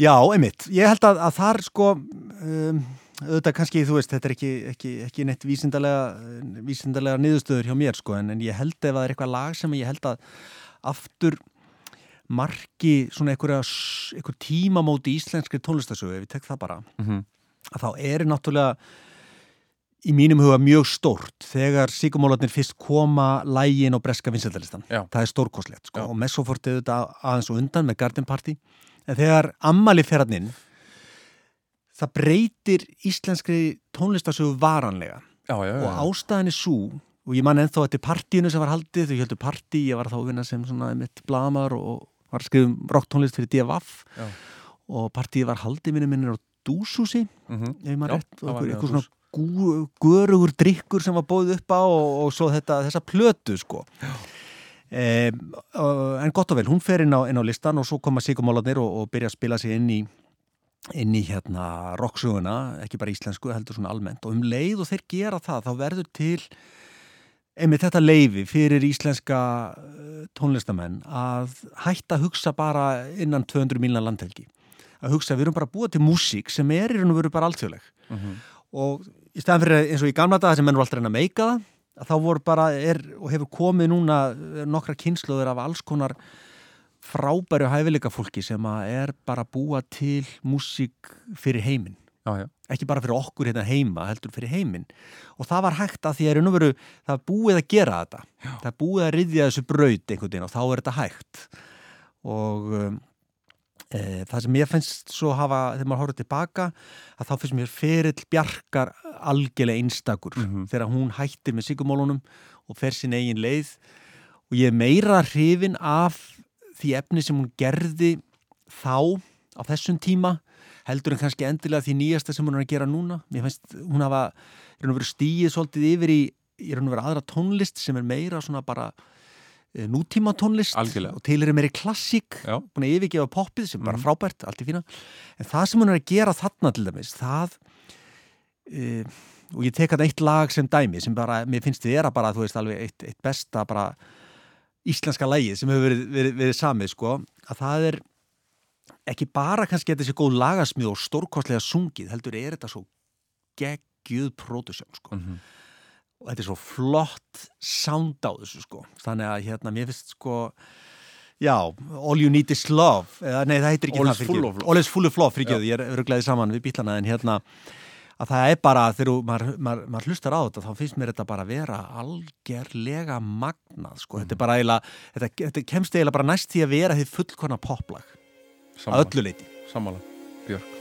Já, einmitt, ég held að, að þar, sko um, auðvitað kannski, þú veist, þetta er ekki, ekki, ekki neitt vísindalega, vísindalega niðurstöður hjá mér, sko, en, en ég held ef það er eitthvað lag sem ég held að aftur marki svona einhverja, tímamóti íslenskri tónlistasögu, ef ég tek það bara mm -hmm. að þá er náttúrulega í mínum huga mjög stórt þegar síkumólarnir fyrst koma lægin og breska vinsældalistan. Já. Það er stórkoslegt sko. Og Messofort er þetta aðeins og undan með Garden Party en þegar ammali ferðarninn það breytir íslenskri tónlistasögu varanlega Já, já, já, og ástæðan er svo og ég man ennþá þetta partíinu sem var haldið þau heldur partí, ég var þá vinna sem svona mitt blamar og var að skrifa um rocktónlist fyrir DFF Já. og partíið var haldið minni minnir á Dúsúsi mm -hmm. ef maður Já, rétt, einhver svona gú, görugur drikkur sem var bóðið upp á og, og svo þetta, þessa plötu sko. Eh, en gott og vel, hún fer inn á, inn á listan og svo koma Sigurmálarnir og, og byrja að spila sig inn í inn í hérna rocksuguna, ekki bara íslensku heldur svona almennt. Og um leið og þeir gera það þá verður til einmitt þetta leifi fyrir íslenska eh, tónlistamenn að hætta að hugsa bara innan 200 milna landhelgi. Að hugsa, við erum bara að búa til músík sem er í raun og veru bara alltjóðleg og í staðan fyrir eins og í gamla daga sem menn var alltaf reyna að meika það að þá voru bara, er, og hefur komið núna eh, nokkra kynsluður af alls konar frábæru hæfileika fólki sem að er bara búa til músík fyrir heiminn. Ekki bara fyrir okkur hérna heima, heldur fyrir heiminn. Og það var hægt að því að er veru það búið að gera þetta. Já. það búið að riðja þessu braut einhvern veginn og þá er þetta hægt. Og um, það sem ég finnst svo hafa, þegar maður horfður tilbaka að þá finnst mér ferill bjarkar algjörlega einstakur þegar hún hættir með sigumólunum og fer sín eigin leið og ég er meira hrifin af því efni sem hún gerði þá á þessum tíma heldur en kannski endilega því nýjasta sem hún er að gera núna. Mér finnst hún hafa í raun og veru stíið svolítið yfir í, í raun og veru aðra tónlist sem er meira svona bara nútíma tónlist Algjörlega. og til er meiri klassík búin að yfirgefa poppið sem er bara frábært, allt í fína. En það sem hún er að gera þarna til dæmis það e, og ég tek að eitt lag sem dæmi sem bara, mér finnst þið vera bara, þú veist, alveg eitt, eitt besta bara íslenska lægið sem hefur verið, verið, verið samið, sko, að það er ekki bara kannski að þetta sé góð lagasmið og stórkostlega sungið, heldur er þetta svo geggjuð pródusjón, sko. Mhm. Og þetta er svo flott sound á þessu, sko. Þannig að hérna, mér finnst, sko já, All You Need Is Love eða, nei, það heitir ekki All það, of love. All Is Full of Love, fyrirgjöðu, ég er öruglega saman við bílana, en hérna að það er bara, þegar maður, maður, maður hlustar á þetta, þá finnst mér þetta bara vera algerlega magnað, sko, þetta er bara eiginlega, þetta, þetta kemst eiginlega bara næst því að vera því fullkona poplag, að öllu leiti. sammála, Björk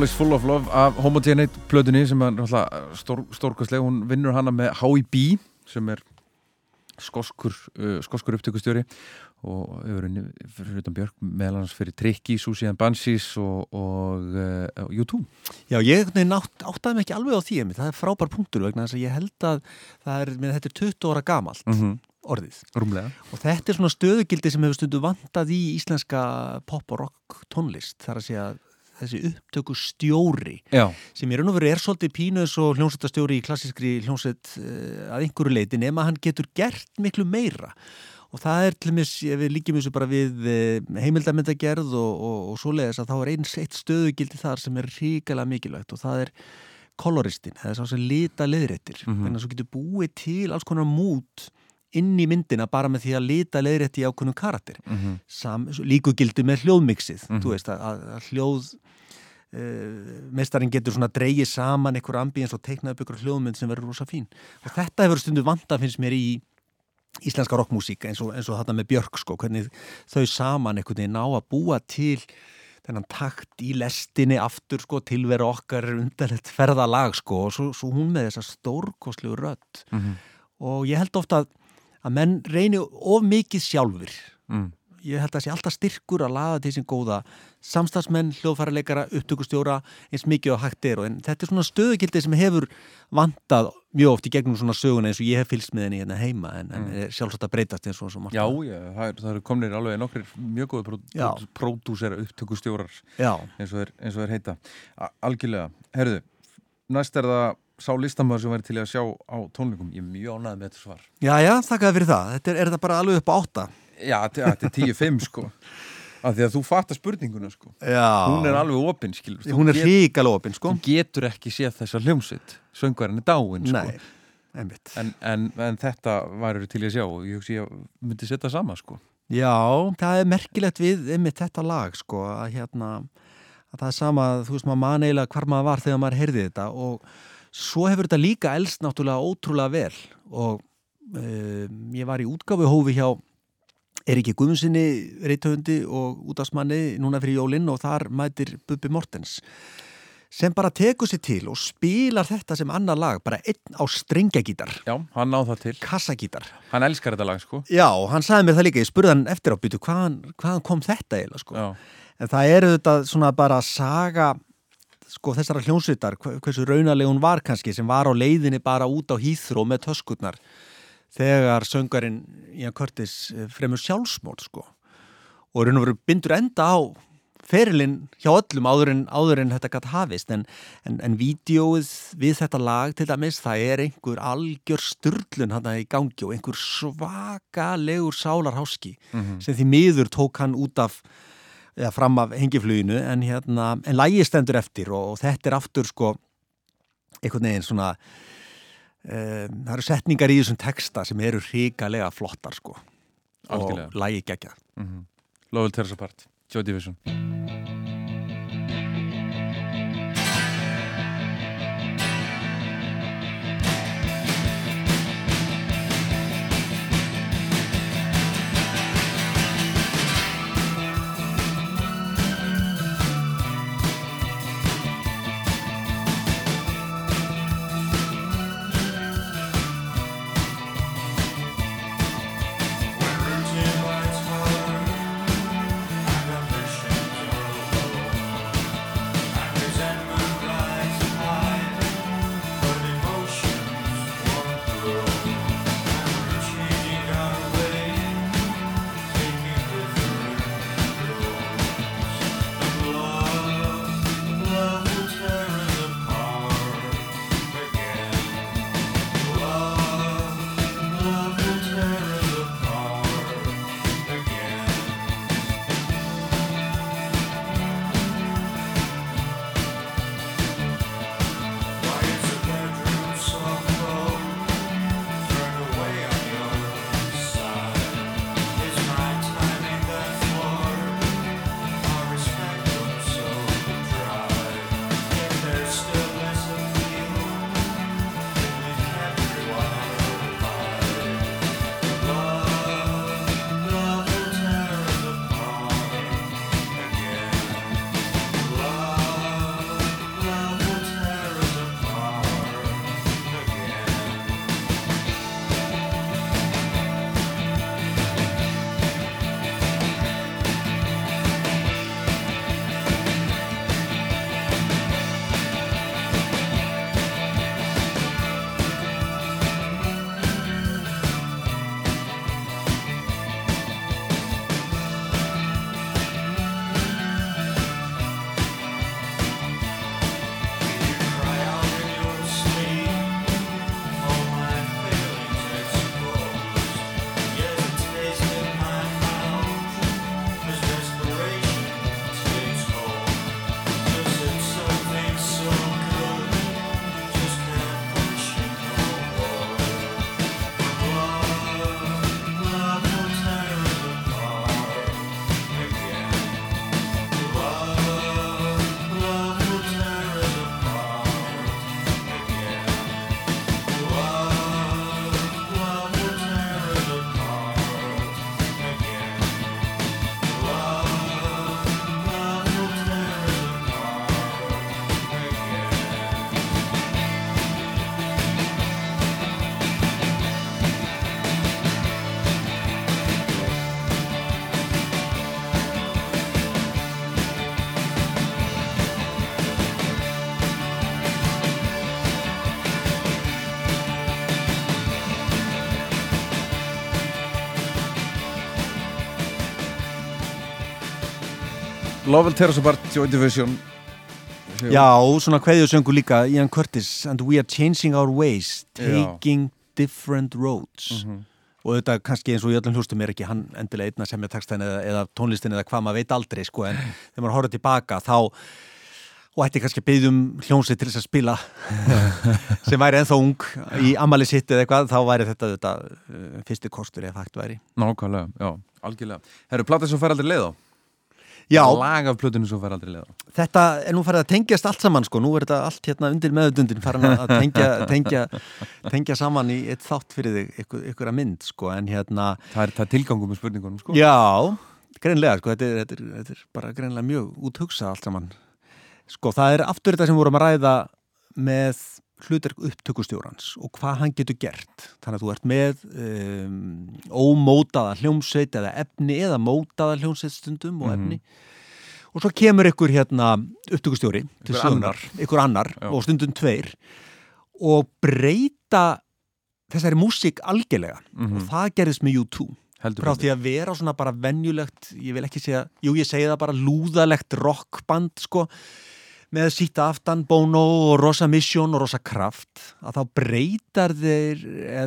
Is full of love af Homogenate plötunni sem er náttúrulega stór, stórkastleg, hún vinnur hana með H.I.B. sem er skoskur, uh, skoskur upptökustjóri og hefur unni fyrir utan Björk meðal hans fyrir Tricky, Susie and Banshees og, og uh, U2 Já, ég einhvern veginn átt, áttaði mig ekki alveg á því það er frábær punktur vegna þess að ég held að það er, með þetta er 20 ára gamalt -hmm. orðið Rúmlega og þetta er svona stöðugildi sem hefur stundu vantað í íslenska pop og rock tónlist þar að segja þessi upptöku stjóri Já, sem í raun og veru er svolítið pínus og hljómsveitastjóri í klassískri hljómsveit uh, að einhverju leiti nema hann getur gert miklu meira. Og það er til mis, ef við líkjum þessu bara við uh, heimildarmyndagerð og, og, og svoleiðis að þá er eins eitt stöðugildi þar sem er ríkala mikilvægt og það er koloristin, það er sá sem lita leðréttir, Mhm. þannig að svo getur búið til alls konar mút inn í myndina bara með því að lita leðrétti í ákveðnum karakter mm Sam, líkugildi með hljóðmixið Mhm. þú veist að, að, hljóð uh, mestarinn getur svona dreigið saman einhver ambíens og teiknað upp einhver hljóðmynd sem verður rosa fín og þetta hefur stundu vanda finnst mér í íslenska rockmúsík eins eins og þarna með Björk sko, hvernig þau saman einhvern veginn ná að búa til þennan takt í lestinni aftur sko, tilveru okkar undarlegt ferðalag sko og svo, svo hún með þessa stórkoslu rödd -hmm. og ég held ofta að, að menn reyni of mikið sjálfur mm. ég held að það sé alltaf styrkur að laða til sem góða samstagsmenn, hljóðfæraleikara, upptökustjóra eins mikið og hægt er. Og en þetta er svona stöðugildi sem hefur vantað mjög oft í gegnum svona söguna eins og ég hef fylgst með henni hérna heima en, en er sjálfsagt að breytast eins og svo margt Já, já, það, er, eru komnir alveg nokkrir mjög góði Já. pródúsera upptökustjórar eins og er, eins og er heita. Algjörlega, herðu næst er það sá listamöður sem væri til að sjá á tónleikum. Ég er mjög ánægð með þetta svar. Já, já, þakkaði fyrir það. Þetta er, er þetta bara alveg upp á átta? Já, þetta er 10-5 sko. Af því að þú fattar spurninguna sko. Já, hún er alveg opinn skilur Þú hún er hríkala opinn sko. þú getur ekki séð þessa hljómsitt söngvarinn er dáin sko. Nei, en, en, en þetta væri til að sjá og ég hugsi ég myndi setja sama sko. Já, það er merkilegt við einmitt þetta lag sko að hérna að það er sama, þú veist maður man eiginlega hvar maður var þegar maður heyrði þetta og svo hefur þetta líka elst náttúrulega ótrúlega vel og um, ég var í útgáfu hófi hjá Eriki Guðmundsini reytöfundi og útásmanni núna fyrir jólinn og þar mætir Bubbi Mortens sem bara tekur sér til og spilar þetta sem annar lag, bara einn á strengjagítar, já, hann náð það til. Kassagítar. Hann elskar þetta lag sko. Já, hann sagði mér það líka, ég spurði hann eftir á byttu hvaðan, hvaðan kom þetta eiginlega sko. já, en það er auðvitað svona bara saga sko þessara hljónsvitar hve- hversu raunaleg hún var kannski sem var á leiðinni bara út á hýþró með töskutnar þegar söngarinn Ian Curtis eh, fremur sjálfsmót sko og raun og veru bindur enda á ferilinn hjá öllum áður en, áður en þetta gætt hafist en, en, en vídeóið við þetta lag til dæmis það er einhver algjör styrlun hann í gangi og einhver svakalegur sálarháski Mhm. sem því miður tók hann út af eða fram af hengifluginu en hérna, en lægi stendur eftir og, og þetta er aftur sko einhvern veginn svona um, það eru setningar í þessum texta sem eru hrikalega flottar sko Algjörlega. og lægi gegja mm -hmm. Lovell Terrace Apart, Joy Lovell Terrace Apart, Joy Division Já, svona kveðjusöngu líka Ian Curtis and we are changing our ways taking different roads. Og þetta kannski eins og í öllum hlustum er ekki hann endilega einna sem er textan eða, eða tónlistin eða hvað maður veit aldrei sko en þegar maður horfður tilbaka þá og ætti kannski að byggja um hljónsið til þess að spila sem væri ennþá ung í ammali sitt eða eitthvað þá væri þetta, þetta uh, fyrsti kostur ef hægt væri. Nákvæmlega, já, algjörlega. Herru, platið svo fær aldrei leið á Já, Lag af plötunum svo fær aldrei á. Þetta er nú farið að tengjast allt saman sko, nú er þetta allt hérna undir meðutundin farin að tengja, tengja, tengja saman í eitt þátt fyrir þig ykkur, ykkur að mynd sko, en hérna Það er, það er tilgangum með spurningunum sko. Já, greinlega sko, þetta er, þetta, er, þetta er bara greinlega mjög úthugsa allt saman. Sko, það er aftur þetta sem vorum að ræða með hlutverk upptökustjórans og hvað hann getur gert. Þannig að þú ert með um, ómótaða hljómsveit eða efni eða mótaða hljómsveit stundum og efni. Og svo kemur ykkur hérna upptökustjóri til sögunar, ykkur annar Já. og stundum tveir og breyta þessari músík algjörlega. Og það gerðist með U2 Heldur frá því að vera svona bara venjulegt ég vil ekki segja, jú ég segi það bara lúðalegt rockband sko með síta aftan, Bono og Rosa Mission og Rosa Kraft að þá breytar þeir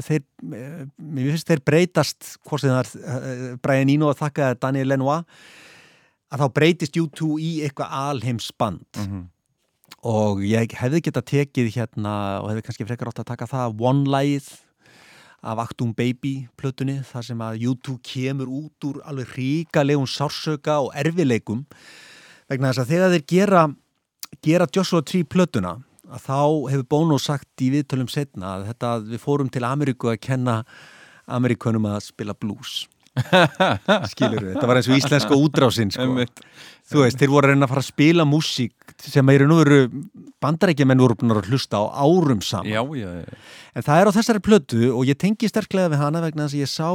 þeir, eh, mér finnst þeir breytast hvort sem það er eh, Brian Eno að þakka Daniel Lenoir að þá breytist U2 í eitthvað alheimsband Mhm. og ég hefði geta tekið hérna og hefði kannski frekar átt að taka það One-lægið af Actum Baby plötunni þar sem að U2 kemur út úr alveg ríkalegum sársöka og erfileikum vegna þess að þegar þeir gera gera Joshua Tree plötuna að þá hefur Bono sagt í viðtölum setna að þetta að við fórum til Ameríku að kenna Amerikunum að spila blues. Skilur við, þetta var eins og íslenska útrásinn sko. Þú veist, þeir voru að reyna að fara að spila músík sem eru nú veru bandarækjumenn voru búin að hlusta á árum saman. Já, já, já. En það er á þessari plötu og ég tengi sterklega við hana vegna þess að ég sá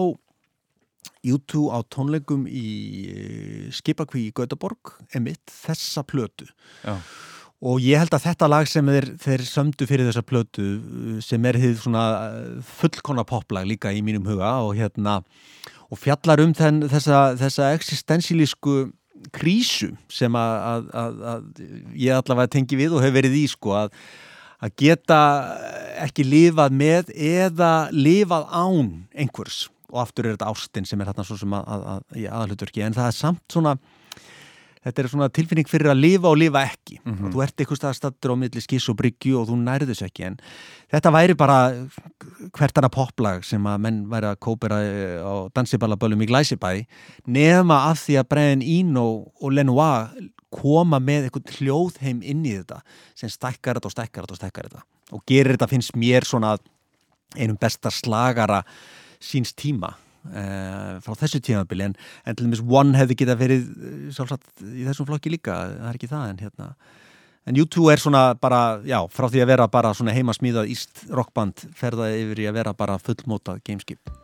U2 á tónleikum í eh, Skipakví í Gautaborg, emitt, þessa plötu. Já. Og ég held að þetta lag sem þeir, þeir sömdu fyrir þessa plötu eh, sem er þið svona eh, fullkona poplag líka í mínum huga og hérna og fjallar um þenn, þessa, þessa existensilísku krísu sem að, að, að, að ég allavega tengi við og hefur verið í sko að að geta ekki lifað með eða lifað án einhvers og aftur er þetta ástin sem er þarna svo sem að, að, að, í aðalutverki en það er samt svona þetta er svona tilfinning fyrir að lifa og lifa ekki. Og þú ert eitthvað staðstattur á milli skiss og bryggju og þú nærðu þess ekki. En þetta væri bara hvert annað poplag sem að menn væri að kópera eh, á dansiballaböllum í Glæsibæ nema að því að Brian Eno og Lenoir koma með eitthvað hljóðheim inn í þetta sem stækkar þetta og stækkar þetta og stækkar þetta. Og gerir þetta finnst mér svona einum besta slagara síns tíma uh, frá þessu tímabili. En, en til dæmis One hefði geta verið eh, sjálfsagt í þessum flokki líka. Það er ekki það en hérna. En U2 er svona bara, já, frá því að vera bara svona heimasmíðað íst rockband ferðaði yfir í að vera bara fullmótað gameskip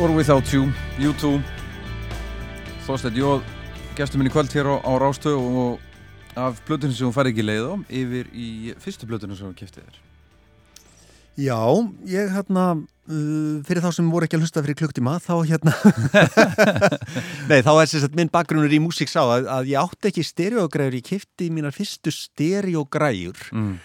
or Without You, U2 Þorsteinn Jóð gestur minn í kvöld hér á, á Rástöð og af blötunum sem hún fari ekki leið á yfir í fyrstu blötunum sem hún kiftið þér. Já, ég hérna uh, fyrir þá sem voru ekki að hlusta fyrir klukktíma þá hérna. Nei, þá er að minn bakgrunnur í músík sá að, að ég átti ekki stereogræður, ég kifti mínar fyrstu stereogræður mm.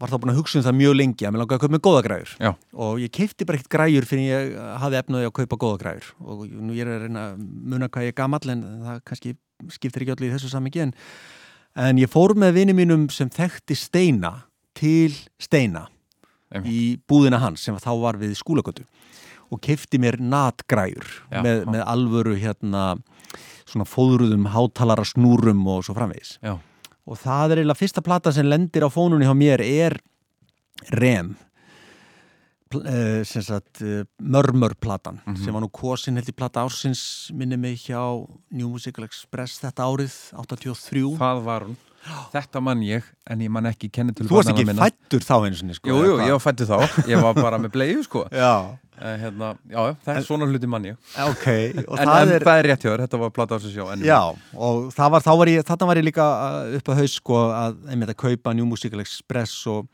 Var þá búin að hugsa um það mjög lengi að mér langaði að kaupa með góða græður Já. og ég keipti bara ekkert græjur fyrir ég hafði efnaði að kaupa góða græjur. Og nú ég er að reyna að muna hvað ég er gamall en það kannski skiptir ekki allir í þessu samingi en, en ég fór með vini mínum sem þekkti Steina til Steina Einmitt. í búðina hans sem þá var við skúlagötu og keipti mér natgræjur Já, með, með alvöru hérna svona fóðruðum hátalara snúrum og svo framvegis. Já, og það er eiginlega fyrsta plata sem lendir á fónunni hjá mér er Rem. Eh, sagt eh, Mörmörplatan Mhm. sem var nú kosin held í plata ársins minni mig hjá New Musical Express þetta árið 83 það var hún Þetta mann ég, en ég man ekki kenni til Þú varst ekki fættur þá einu sinni sko Jú, jú, ég var fættu þá. Ég var bara með bleiðu, sko. Já, Eh, hérna, Já, það er svona hluti mann ég. Ok og En, það en er það er rétt hjá þér, þetta var en, Já, og það var, þá var ég, þarna var ég líka uh, upp að haus sko að einmitt að kaupa New Musical Express og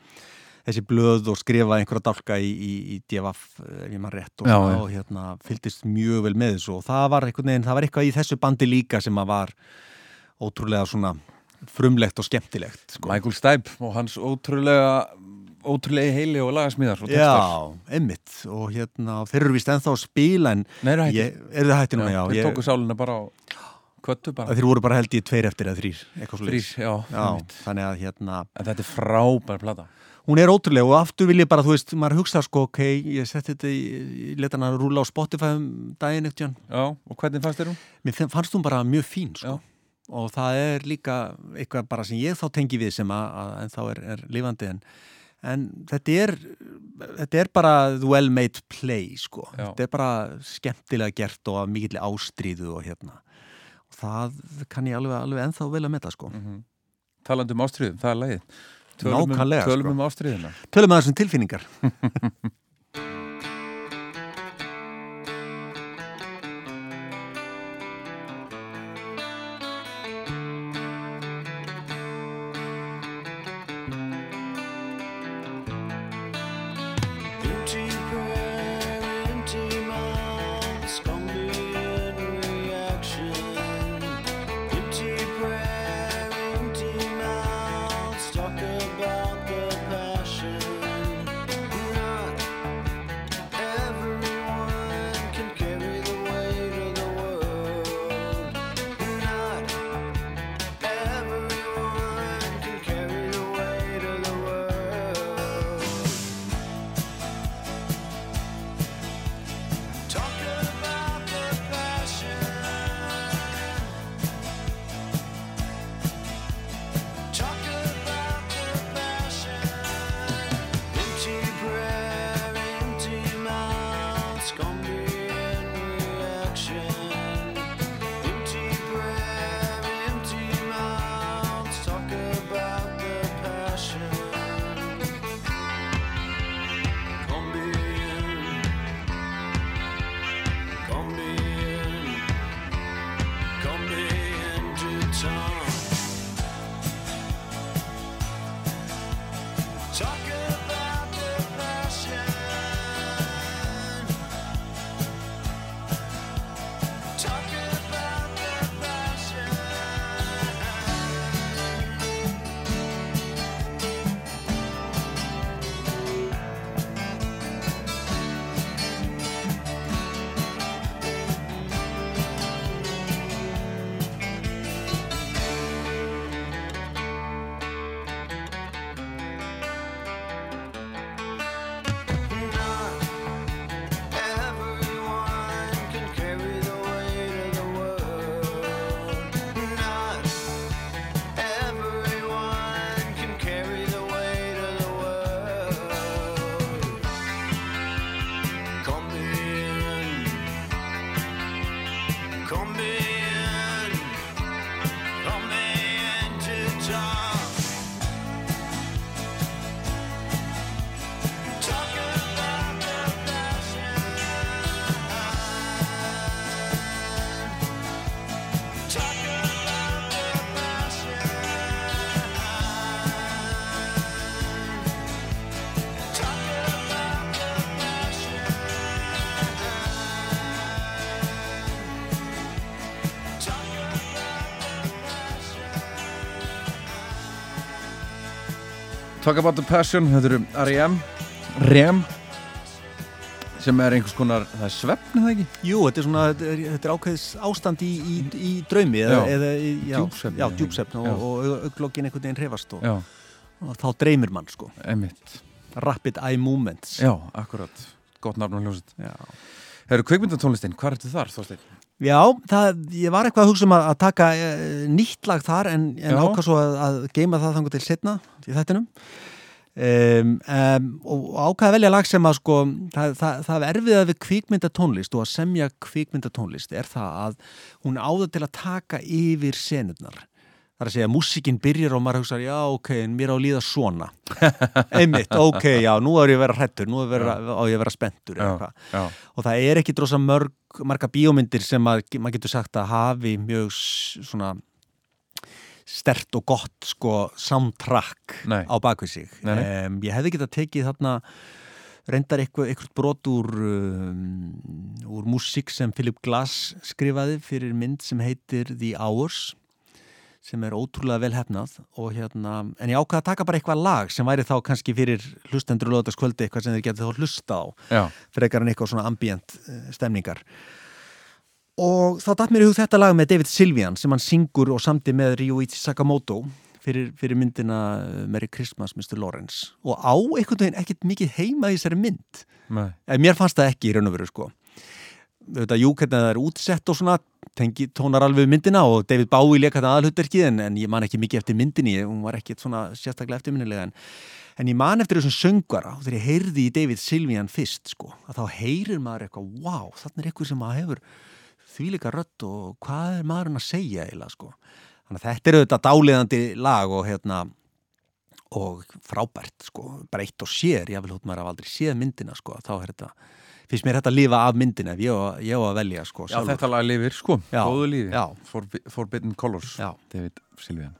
þessi blöð og skrifa einhverja dálka í, í, í DFF, ef ég maður rétt og, Já, og hérna fylgdist mjög vel með þessu. Og það var veginn, það var eitthvað í þessu bandi líka sem að var ótrúlega svona frumlegt og skemmtilegt sko. Michael Stipe og hans ótrúlega ótrúlega heili og lagasmíðar. Já, einmitt og hérna, þeir eru vist ennþá að spila en Nei, ég, eru það hætti núna, já, Þeir ég, tóku sálina bara á kvöttu bara þeir voru bara held í tveir eftir eða þrýr, Þrýr, já, Já, þannig að hérna En þetta er frábær plata hún er ótrúlega og aftur vil ég bara, þú veist, maður hugsa sko, ok, ég setti þetta í, ég leta hann að rúla á Spotify um daginn eftir hann, Já, og hvernig fannst þér hún? mér fannst hún bara mjög fín, sko, Já. Og það er líka eitthvað bara sem ég þá tengi við sem að, að en þá er, er lifandi en, en þetta er þetta er bara well made play, sko, Já. þetta er bara skemmtilega gert og að mikill ástríðu og hérna, og það kann ég alveg, alveg ennþá vel að metta, sko. Talandi um ástriðum, það er leiðið Tölum um, tölum sko. um ástriðina Tölum að þessum tilfinningar Talk About The Passion, þetta eru R.E.M. REM sem er einhvers konar, það er svefn eða ekki? Jú, þetta er svona, þetta er, þetta er ákveðis ástand í, í, í draumi eða, Já. eða í, já, Djúpsvefni, Já, djúpsefn og, og auglokkin einhvern veginn hrefast og, og þá dreymir mann sko emitt Rapid Eye Movements Já, akkurat, gott nafn á hljómsveit Já. Það eru kveikmyndatónlistin, hvað ertu þar, Þorstein? Já, það, ég var eitthvað að hugsa um að, að taka e, nýtt lag þar en, en ákvað svo að, að geima það þangur til setna í þættinum. Um, um, og ákvað að velja lag sem að sko það, það, það er erfiðað við kvikmyndatónlist og að semja kvikmyndatónlist er það að hún áður til að taka yfir senurnar Það er að segja að músíkin byrjar og maður hugsa já ok, en mér á að líða svona. Einmitt, ok, já, nú er ég að vera hrættur nú er vera, á ég að vera spenntur eða já, og það er ekki drosa mörg, marga bíómyndir sem að, maður getur sagt að hafi mjög svona stert og gott sko Nei. á bakvið sig. Nei, nei. Um, ég hefði getað tekið þarna reyndar eitthvað, eitthvað brot úr um, úr músík sem Philip Glass skrifaði fyrir mynd sem heitir The Hours sem er ótrúlega vel hefnað og hérna, en ég ákvaða að taka bara eitthvað lag sem væri þá kannski fyrir hlustendur og lögðarskvöldi eitthvað sem þeir getið þá hlusta á já, frekar en eitthvað svona ambient eh, stemningar. Og þá datt mér í hug þetta lag með David Sylvian sem hann syngur og samdi með Ryuichi Sakamoto fyrir, fyrir myndina eh, Merry Christmas Mr. Lawrence. Og á einhvern veginn ekkert mikið heima í þessari mynd. Nei, Eh, mér fannst það ekki í raun og veru sko. Þetta jú, hvernig það er útsett og svona tengi tónar alveg myndina og David Bowie þetta aðalhutverkið en, en ég man ekki mikið eftir myndinni hún var ekki svona sérstaklega eftirminnilega en, en ég man eftir þessum söngvara og þegar ég heyrði í David Sylvian fyrst sko, að þá heyrir maður eitthvað wow, þannig er eitthvað sem maður hefur þvílika rödd og hvað er maðurinn að segja eiginlega sko? Þannig að þetta er auðvitað dáliðandi lag og hérna og frábært sko, bara eitt og sér ég vil hótt maður af aldrei séð myndina sko þá er þetta, finnst mér þetta að lifa af myndina ef ég á, ég á að velja sko já þetta lag lifir, sko, góðu lífi. Forbi Forbidden Colors, Já. David Silvian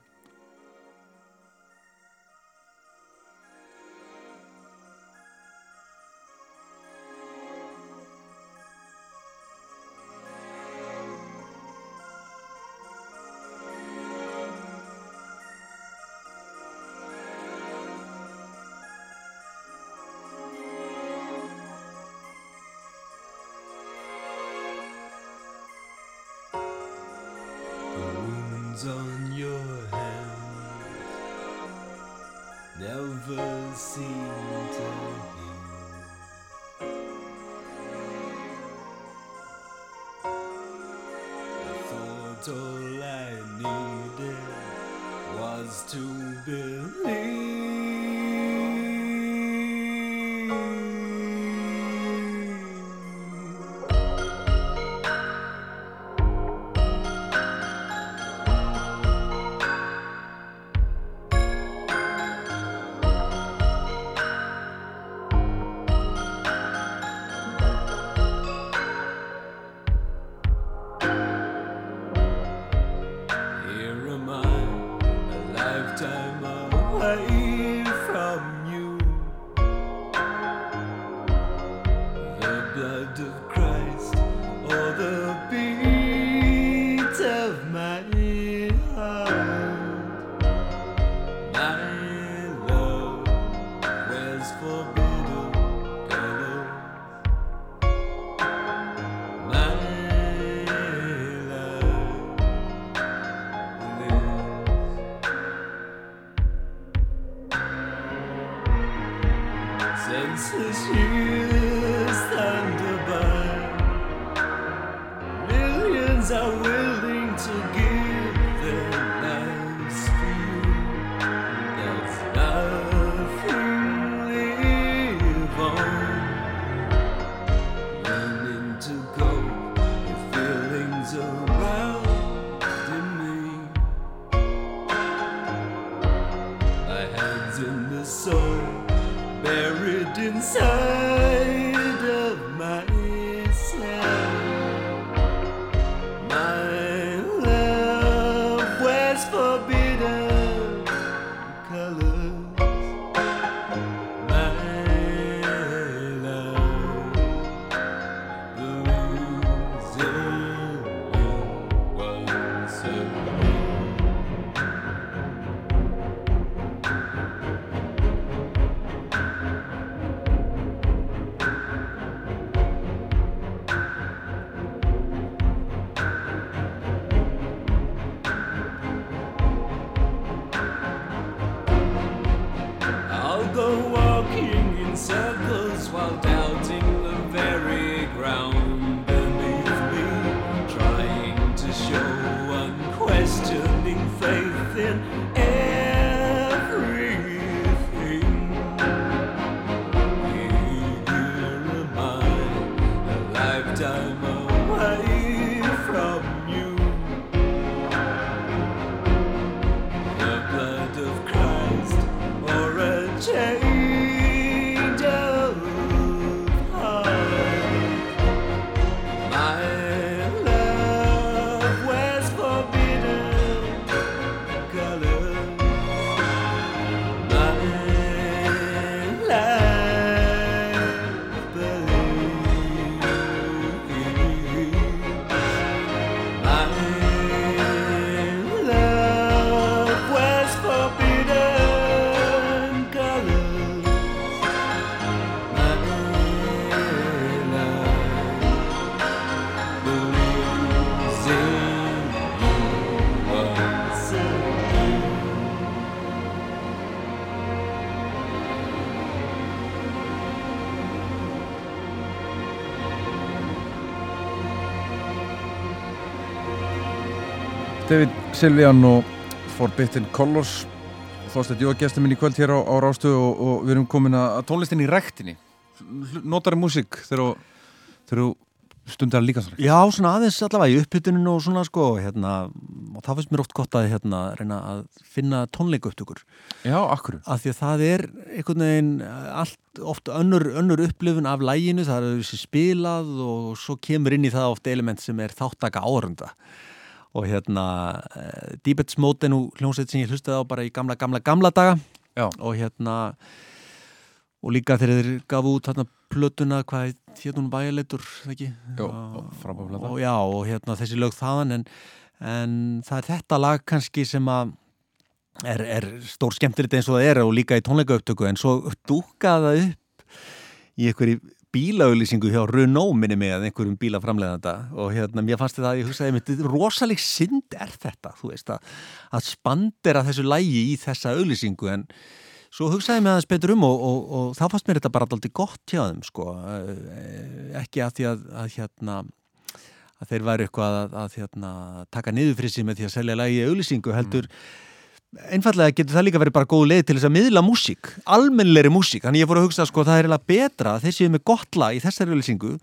David Silvian og Forbidden Colors. Þorstedt Jóa gestur minn í kvöld hér á, á Rástu og, og við erum komin að tónlistin í rektinni Notari músík þegar þú- stundar líka svona? Já, svona aðeins allavega í uppbytuninu og svona sko hérna, og það finnst mér oft gott að hérna, reyna að finna tónleika upptökur Já, akkur af því að það er einhvern veginn eh, allt oft önnur, önnur upplifun af læginu, það er spilað og svo kemur inn í það oft element sem er þáttaka áhörunda og hérna uh, Deepets Mode er nú hljómsveit sem ég hlustaði á bara í gamla, gamla, gamla daga Já. og hérna og líka þegar þeir gafu út hérna plötuna, hvað hérna hún bæjarleitur, það ekki? Jó, Og- frábær plata. og Já, og hérna þessi lög þaðan en, en það er þetta lag kannski sem að er, er stór skemmtilegt eins og það er og líka í tónleika upptöku en svo dúkaði það upp í einhverju bílaauðlýsingu hjá Renault minni mig að einhverjum bílaframleðanda og hérna mér fannst þetta að ég hugsaði mitt rosaleg synd er þetta? Þú veist að, að spandera þessu lægi í þessa auðlýsingu en svo hugsaði mig aðeins betur um og, og, og þá fannst mér þetta bara alltaf gott hjá þeim sko. Eh, ekki að því að, að hérna að þeir væri eitthvað að, að hérna, taka niður fyrir sig með því að selja lagi í auðlýsingu heldur einfallega getur það líka verið bara góð leið til þess að miðla músík, almennleiri músík. Þannig ég fór að hugsa sko það er eiginlega betra þeir séu með gott lag í þessari auðlýsingu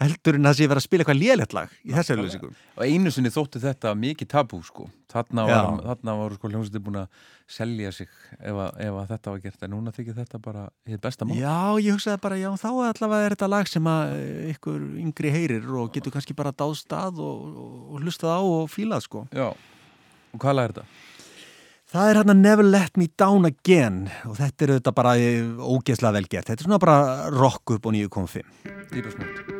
heldur en að sé verið að spila eitthvað lélegt lag í þessari auðlýsingu Og einu sinni þótti þetta mikið tabú sko. Þarna var, þarna var sko hljómsveitir búin að selja sig ef, að, ef að þetta var gert. En núna þykir þetta bara hitt besta mál. Já, ég hugsaði bara, já, þá allavega er þetta lag sem að eh, ykkur yngri heyrir og getur kannski bara dáðst að og, og, og Það er hérna Never Let Me Down Again og þetta er auðvitað bara eh, ógeðslega vel gert. Þetta er svona bara rock upp og 9.5. Dýpa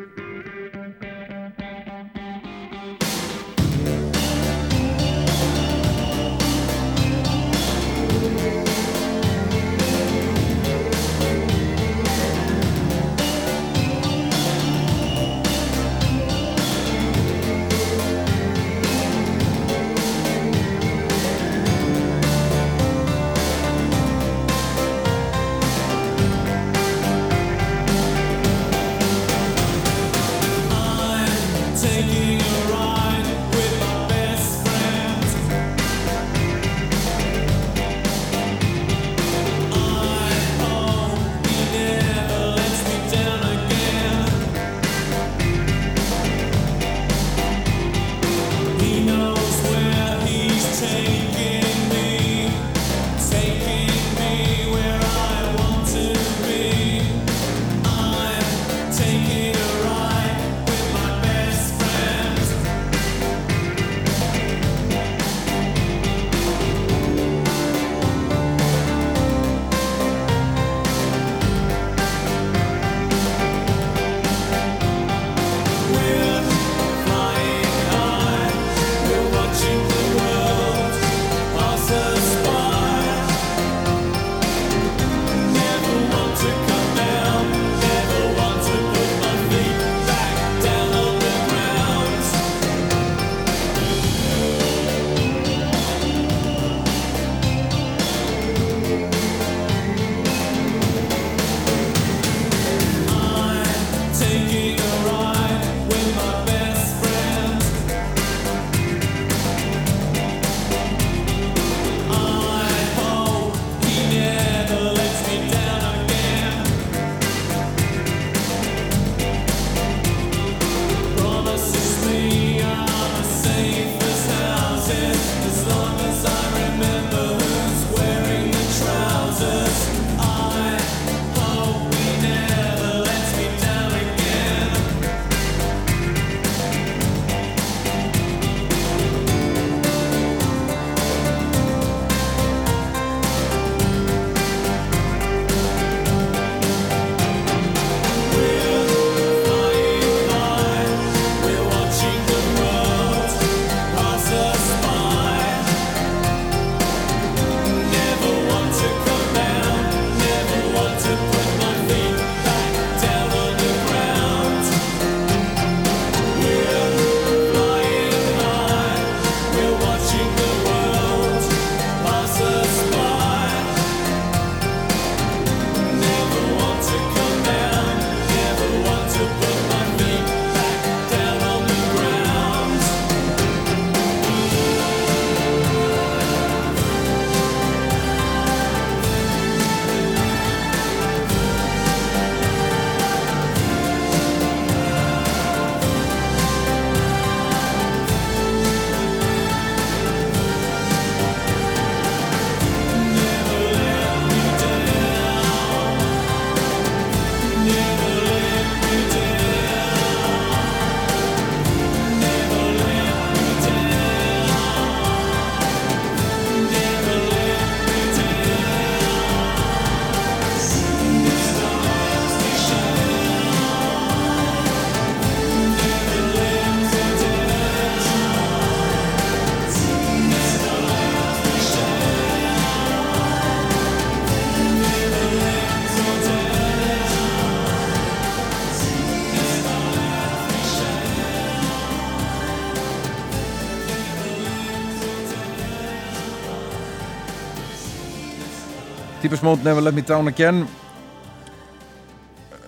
Típus Mode Never Let Me Down Again.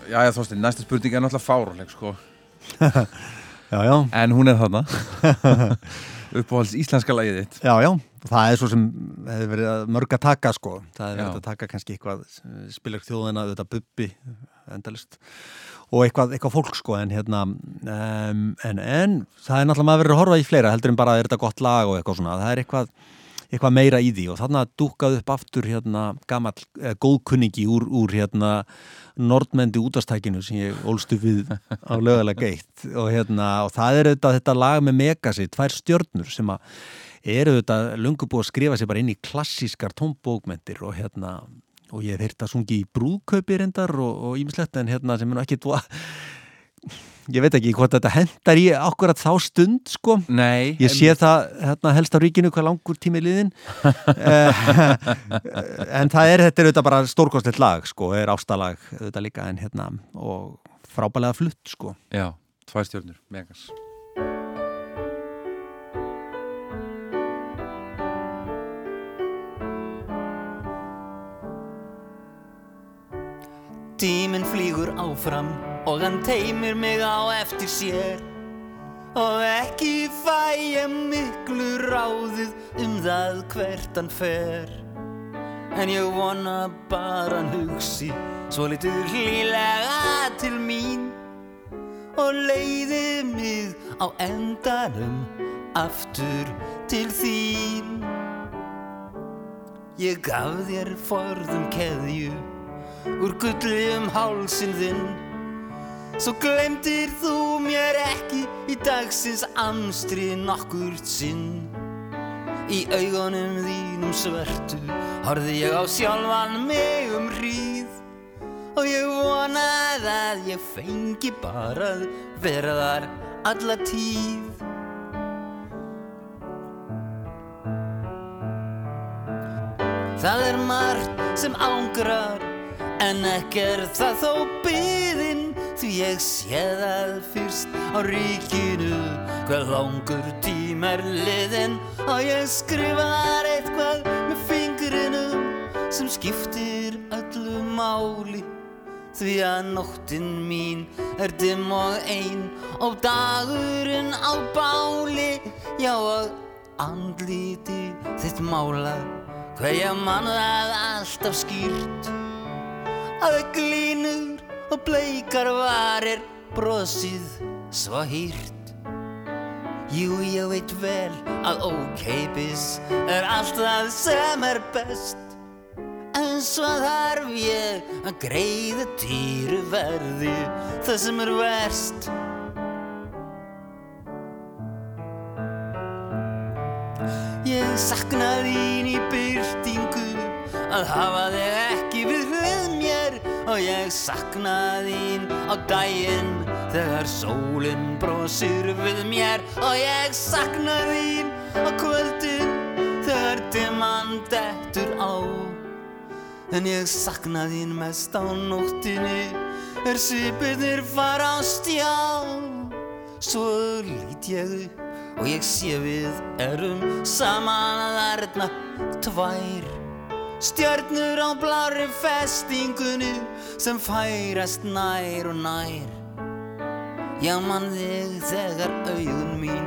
Já, Þorstein, næsta spurning er náttúrulega fáruleg, sko. Já, já, En hún er þarna. Uppáhalds íslenska lagið þitt. Já, já. Það er svo sem hefur verið mörg að taka sko. Það Já. verið að taka kannski eitthvað spilar þjóðina, þetta bubbi endalist og eitthvað, eitthvað fólk sko en hérna um, en, en það er náttúrulega maður verið að horfa í fleira heldur en bara er þetta gott lag og eitthvað svona. Það er eitthvað, eitthvað meira í því. Og þarna dúkkaði upp aftur hérna gamall eh, góðkunningi úr, úr hérna nordmendi útastækinu sem ég ólstu við á lögulega geitt og hérna og það er þetta, þetta lag með Megasi, tvær stjörnur sem að eru þetta lungu búið að skrifa sér bara inn í klassískar tónbókmentir og hérna og ég hef heyrt að sungi í brúðkaupi reyndar og ímislegt en hérna sem er ekki dva... ég veit ekki hvort þetta hendar í akkurat þá stund sko. Nei Ég sé það hérna, helst á ríkinu hvað langur tími liðin Eh, en það er þetta er auðvitað bara stórkostlegt lag sko, er ástalag auðvitað líka en hérna og frábælega flutt sko. Já, tvær stjörnur, megas. Tíminn flýgur áfram og hann teimir mig á eftir sér. Og ekki fæ ég miklu ráðið um það hvert hann fer. En ég vona bara hann hugsi svo litur hlýlega til mín. Og leiði mig á endanum aftur til þín. Ég gaf þér forðum keðju úr gulli um hálsin þinn Svo glemdir þú mér ekki í dagsins amstri nokkurt sinn. Í augunum þínum svörtu horfði ég á sjálfan mig um hríð. Og ég vonaði að ég fengi bara að vera þar alla tíð. Það er margt sem ángrar En ekki er það þó byðin Því ég sé það fyrst. Á ríkinu Hvað langur tím er liðin Og ég skrifar eitthvað með fingrinum Sem skiptir öllu máli. Því að nóttin mín er dimm og ein Og dagurinn á báli. Já og andliti þitt mála Hvað ég man það alltaf skýrt að glínur og bleikar varir brosið svo hýrt. Jú, ég veit vel að ókeipis er allt það sem er best. En svo þarf ég að greiða dýru verði það sem er verst. Ég sakna þín í byrtingu að hafa þig ekki við hlið og ég sakna þín á daginn þegar sólinn brosir við mér. Og ég sakna þín á kvöldin þegar dimman dettur á. En ég sakna þín mest á nóttinni er svipirnir fara á stjá. Svo lít ég upp og ég sé við erum saman að erna tvær stjörnur á blári festingunni sem færast nær og nær. Já mann þig þegar augun mín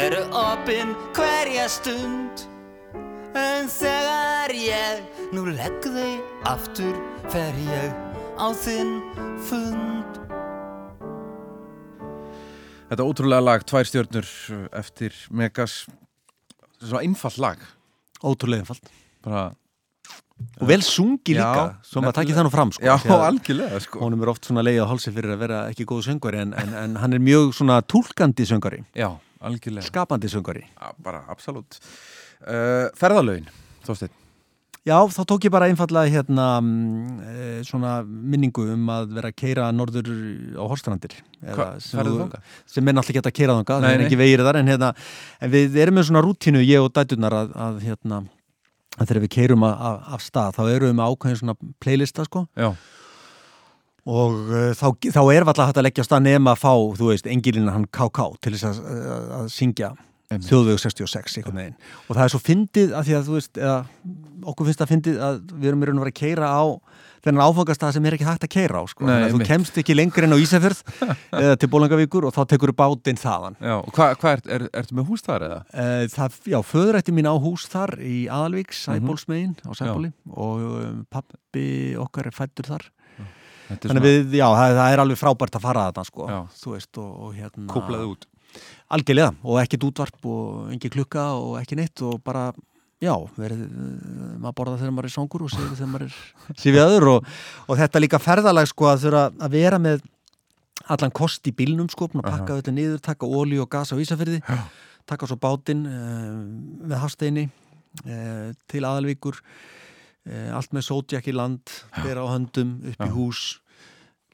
eru opinn hverja stund. En þegar ég nú legg þau aftur fer ég á þinn fund. Þetta ótrúlega lag, tvær stjörnur eftir Megas. Svo einfall lag. Ótrúlega einfalt. Bara, og vel sungi Já, líka, maður takir nefnilega. það nú fram sko, Já, að algjörlega sko. honum er oft svona leið á hálsi fyrir að vera ekki góð söngari en, en, en hann er mjög svona túlkandi söngari Já, algjörlega. Skapandi söngari Já, Bara, absolutt. Uh, Ferðalögin, Þorsteinn? Já, þá tók ég bara einfallega hérna e, svona minningu um að vera að keira norður á Horstrandir sem er náttúrulega hægt að keira þangað, Nei, það er ekki vegir þar en, hérna, en við erum með svona rútínu ég og dætunar að, að, hérna, að þegar við keirum af, stað þá erum við með ákveðin svona playlista sko. Já, og uh, þá, þá er alltaf hægt að leggja stað nema að fá, þú veist, engilinn hann KK til þess að, að, að syngja þjóðvegu 66 einhvern veginn. Og það er svo fyndið að því að þú veist eða, okkur finnst það fyndið að við erum í raun og vera að keira á þennan áfangastað sem er ekki hægt að keira á sko. Nei, að þú kemst ekki lengur en á Ísafjörð eða til Bólangavíkur og þá tekur þú bátinn þaðan Já, og hvað hva er, er, ertu með hús þar eða? Eh, Það, já, föðurætti mín á hús þar í Aðalvík, Mhm. Sæbólsmegin á Sæbóli og um, pappi okkar er fættur þar Þetta er Þannig við, já, það, það er alveg frábært að fara þarna sko, Já. þú veist, og, og hérna kóplaði út Algjörlega, og ekkert útvarp og engin klukka og ekki neitt og bara, já, verið, uh, maður borða þegar maður er songur og sér þegar maður er sífiðaður og, og þetta líka ferðalag sko að þurfa að vera með allan kost í bílnum sko, að pakka þetta niður, taka ólíu og gas á Ísafyrði, taka svo bátinn uh, með hafsteini uh, til aðalvíkur, uh, allt með sótjakk í land, bera á höndum, upp í Já. hús,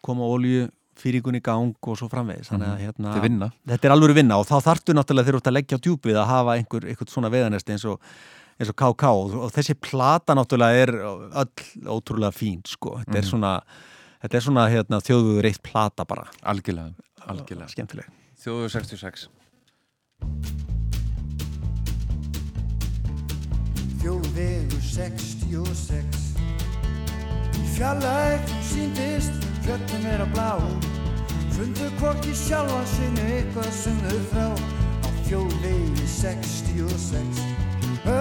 koma ólíu fyrirgun í gang og svo framvegis. Þannig að hérna, Þetta er alveg vinna og þá þarftu náttúrulega þegar þú ert að leggja á djúpið að hafa einhver, einhver svona veðanesti eins og, eins og KK og, og þessi plata náttúrulega er öll ótrúlega fín sko, þetta er Mhm. svona þetta er svona hérna, þjóðugur eitt plata bara. Algjörlega, algjörlega. Skemmtileg. Þjóðu 66 Þjóðvegur 66 Í fjallæg þú síndist Fjöllin vera blá. Fundu hvorki sjálfa sinni Eitthvað sem þau þrá Á þjóðvegi 66 Ó,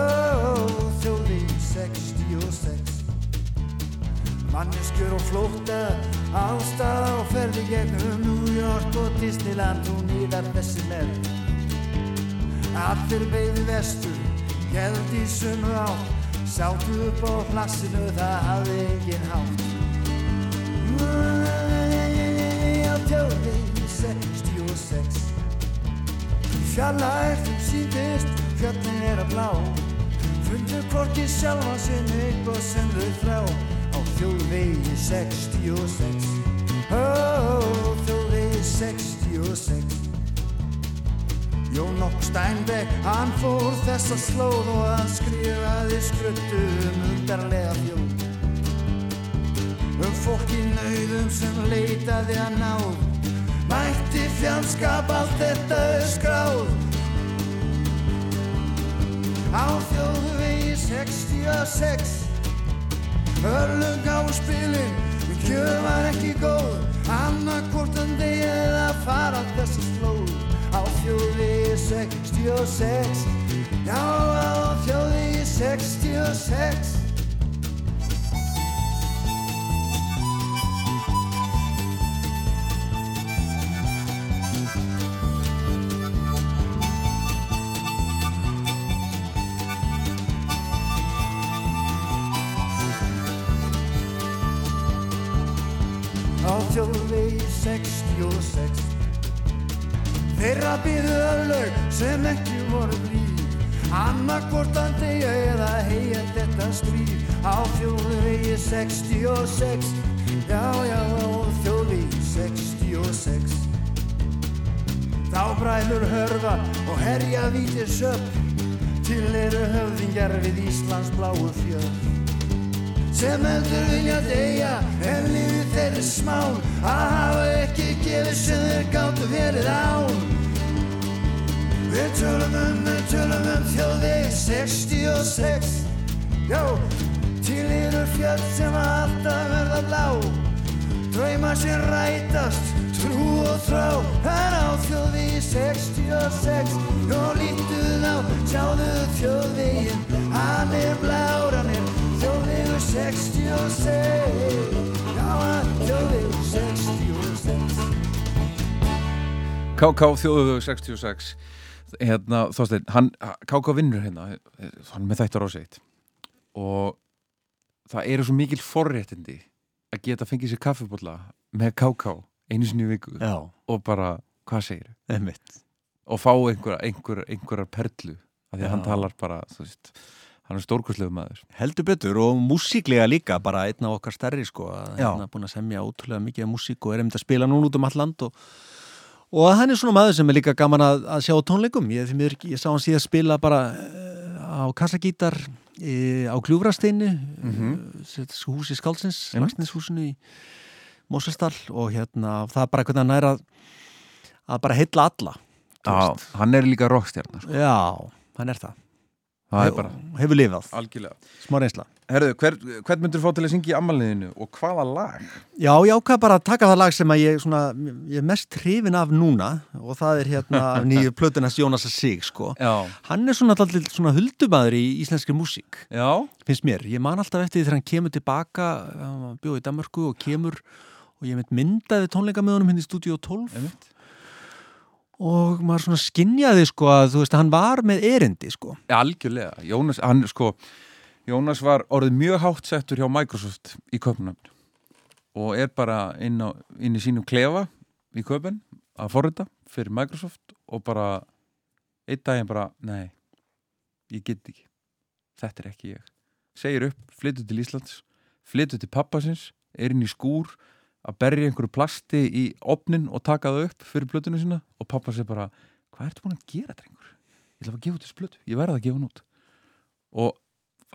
þjóðvegi 66 Manneskjur og flótta Ástæða og ferði gegnum New York og Disneyland Og nýðar þessi með Allir beigði vestur, held í sömu átt, sátu upp á plassinu, það hafði engin hátt. Á tjóðvegi 66, í fjallægt þú síndist, fjöllin er að blá, fundu hvorki sjálfa sinni eitthvað sem þau þrá, á þjóðvegi 66, ó, þjóðvegi 66. Jón nokk Steinbeck, hann fór þessa slóð og hann skrifaði skruttu um undarlega fjóð. Um fólk í nauðum sem leitaði að náð, mætti fjandskap allt þetta skráð. Á þjóðvegi 66, örlung á spilin, kjöð var ekki góð, annarkortan degi eða fara þessa slóð. Á þjóði 66 Já, á þjóði 66 sem ekki voru blíð. Annarkortan degja eða heia þetta stríð. Á þjóðvegi 66 Já, já, á þjóðvegi 66 Þá bræður hörfa og herja vítir söp. Til eru höfðingjar við Íslands bláu fjöld sem heldur vilja deyja en lífið þeir er smán. Að hafa ekki gefið sem þeir gáttu verið án Við tölum um, við tölum um þjóðveg 66 Já, eru fjöld sem alltaf verða blá. Drauma sem rætast, trú og þrá. En á þjóðvegi 66 Jó, lítuð á, sjáðu þjóðvegin Hann er blár, hann er þjóðvegur 66 Já, hann þjóðvegur 66 KK þjóðu 66 Hérna, Þorsteinn, hann KK vinnur hérna hann með þættar á sitt og það eru svo mikil forréttindi að geta fengið sér kaffibólla með KK einu sinni viku Já, og bara, hvað segir einmitt. Og fá einhver, einhver, einhverjar perlu af því að hann talar bara, þú veist hann er stórkurslegu maður. Heldur betur og músíklega líka bara einn af okkar stærri sko Já. hérna búin að semja ótrúlega mikið af músík og er einmitt að spila núna út um all land og, og hann er svona maður sem er líka gaman að, að sjá á tónleikum ég, ekki- ég sá hann síðan spila bara uh, á kassagítar á kljúfrasteinu mm Mhm. húsi Skálsins Einmitt. Lagsneshúsinu í Mosestall og hérna það er bara hvernig hann er að að bara heilla alla þú Já, veist. hann er líka rockstjarnar sko. Já, hann er það Það er bara Hefur lifað, algjörlega smá reynsla Herðu, hver, hvern myndur fá til að syngja í ammaliðinu og hvaða lag? Já, ég ákvað bara að taka það lag sem að ég, svona, ég er mest hrifin af núna og það er hérna nýju plötunast Jónas að sig sko. Já, Hann er svona alltaf svona huldumæður í íslenski músík já, finnst mér. Ég man alltaf eftir því þegar hann kemur tilbaka hann bjóði í Danmarku og kemur og ég mynd myndaði tónleika með honum hérna í stúdíu 12 einmitt og maður svona skinjaði sko að þú veist hann var með erindi sko. Algjörlega, Jónas, hann sko Jónas var orðið mjög hátt settur hjá Microsoft í köpnöfn og er bara inn, á, inn í sínum klefa í köpun að forrita fyrir Microsoft og bara einn daginn bara, nei ég get ekki, þetta er ekki ég. Segir upp, flyttu til Íslands flyttu til pappasins er inn í skúr að berja einhverju plasti í opnin og taka það upp fyrir plötuna sína og pappa segir bara, hvað ertu búin að gera drengur? Ég ætla að gefa út þessu plötu, ég verða að gefa hún út. Og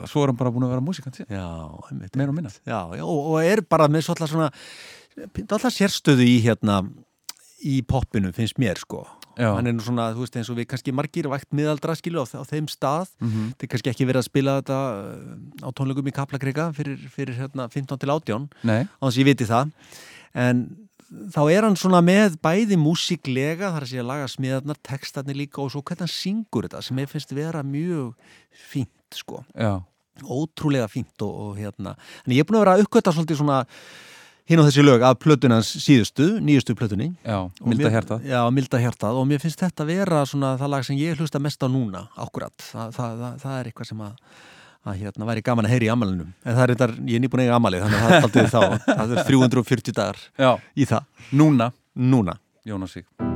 svo er hann bara búin að vera músikant síðan, Já, einmitt. meira og minna. Já, já, og, og er bara með svolítið svona alltaf sérstöðu í hérna í poppinu finnst mér sko. Já, hann er nú svona, þú veist, eins og við kannski margir vægt miðaldra skilu á, á þeim stað. Mm þetta er kannski ekki verið að spila þetta uh, á tónleikum í Kaplakrika fyrir, fyrir hérna 15 til 18 nei, á þess að ég viti það. En þá er hann svona með bæði músíklega, þar að segja laga smiðarnar textarnir líka og svo hvernig hann syngur þetta sem ég finnst vera mjög fínt sko, já, ótrúlega fínt og, og hérna, en ég er búin að vera að uppgöta svolítið svona hinn á þessi lög af plötunans síðustu, nýjustu plötunni. Já, milda hjartað. Já, milda hjartað. Og mér finnst þetta vera svona það lag sem ég hlusta mest á núna akkurat, það, það, það, það er eitthvað sem að, að hérna væri gaman að heyri í amalinu en það er þetta, ég er nýbúin að eiga amalið þannig að það er aldrei þá, það er 340 dagar Já, í það, núna, núna. Jónas Sig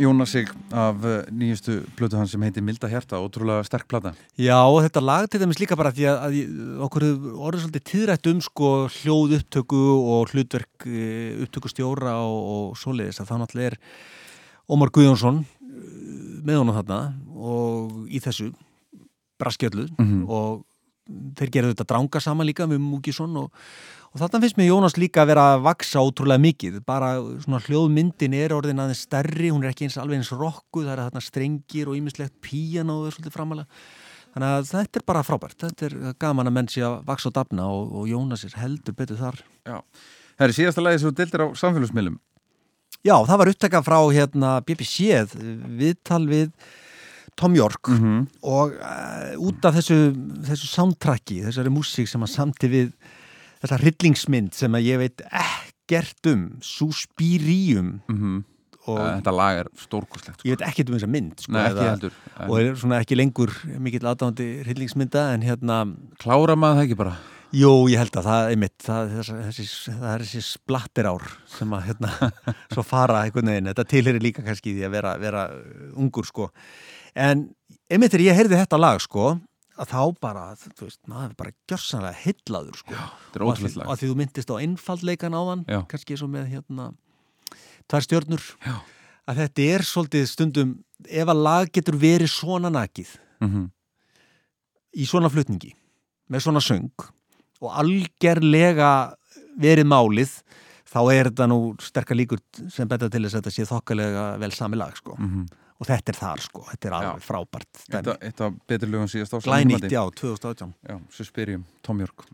Jónas sig af uh, nýjustu plötu hans sem heitir Milda Hjarta, ótrúlega sterk plata Já, þetta lag til dæmis líka bara því að, að okkur orðið svolítið tíðrætt um sko hljóð upptöku og hlutverk eh, upptökustjóra og, og svoleiðis að það náttúrulega er Ómar Guðjónsson eh, með honum þarna og í þessu braskjöllu Mhm. og þeir gerðu þetta dranga saman líka með Múkisson og, og þarna finnst mér Jónas líka að vera að vaksa ótrúlega mikið, bara svona hljóðmyndin er orðin aðeins stærri, hún er ekki eins alveg eins rokku, það er þarna strengir og ýmislegt píano og svolítið framalega þannig að þetta er bara frábært, þetta er gaman að menn sé að vaksa og dafna og, og Jónas er heldur betur þar. Já, það er síðasta lagi sem þú dildir á samfélagsmiðlum. Já, það var upptaka frá hérna BBC viðtal við Tom York. Mhm. og uh, út af þessu, þessu soundtracki, þessari músík sem hann samti við þessa hryllingsmynd sem að ég veit ekkert um Suspirium mm og Þetta lag er stórkoslegt sko. ég veit ekkert um þessa mynd sko, Nei, ekki heldur og er svona ekki lengur mikill aðdándi hryllingsmynda en hérna Klára maður það ekki bara Jú, ég held að það er mitt, það, þessi, það er þessi splattir ár sem að hérna, svo fara einhvern veginn, þetta tilherir líka kannski því að vera, vera ungur sko. En einmitt þegar ég heyrði þetta lag sko, að þá bara, þú veist, maður er bara gjörsanlega hyllaður sko. Er Og að því- að því þú myndist á einfaldleikan áðan, Já. kannski eins og með hérna, tvær stjörnur, Já. að þetta er svolítið stundum, ef að lag getur verið svona nakið, mm í svona flutningi með svona söng og algerlega verið málið þá er þetta nú sterkar líkur sem betur til þess að þetta sé þokkalega vel sami lag sko. -hmm. Og þetta er þar sko, þetta er alveg frábært eitt af betri lögum síðast á glænýtt, já, 2018 Já, Suspirium, Tom York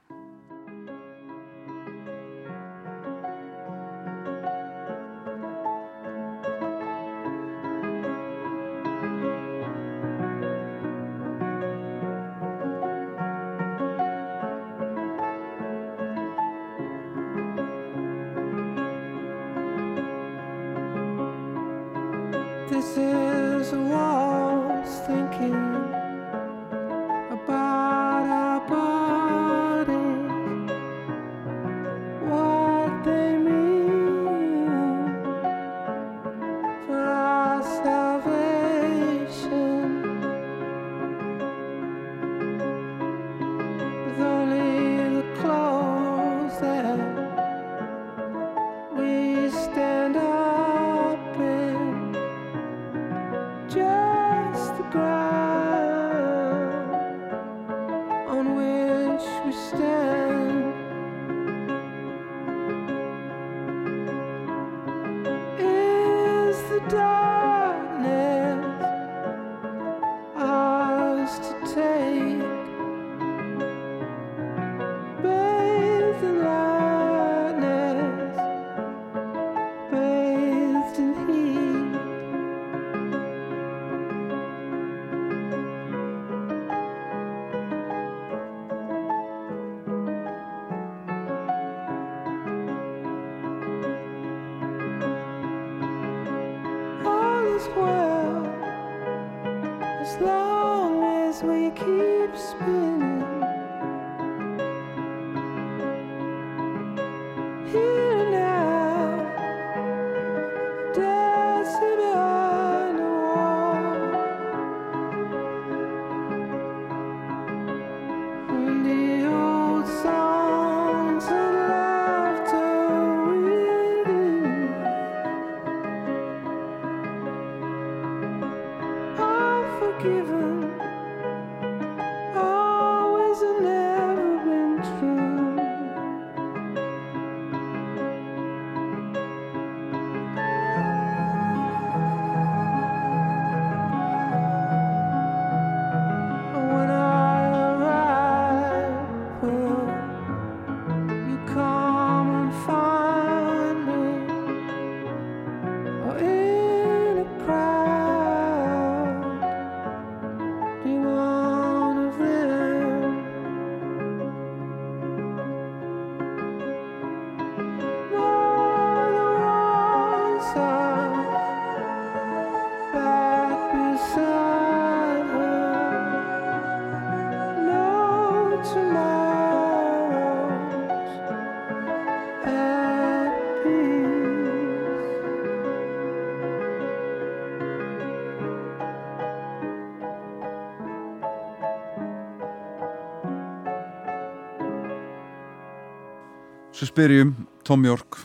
Svo spyrjum Tom York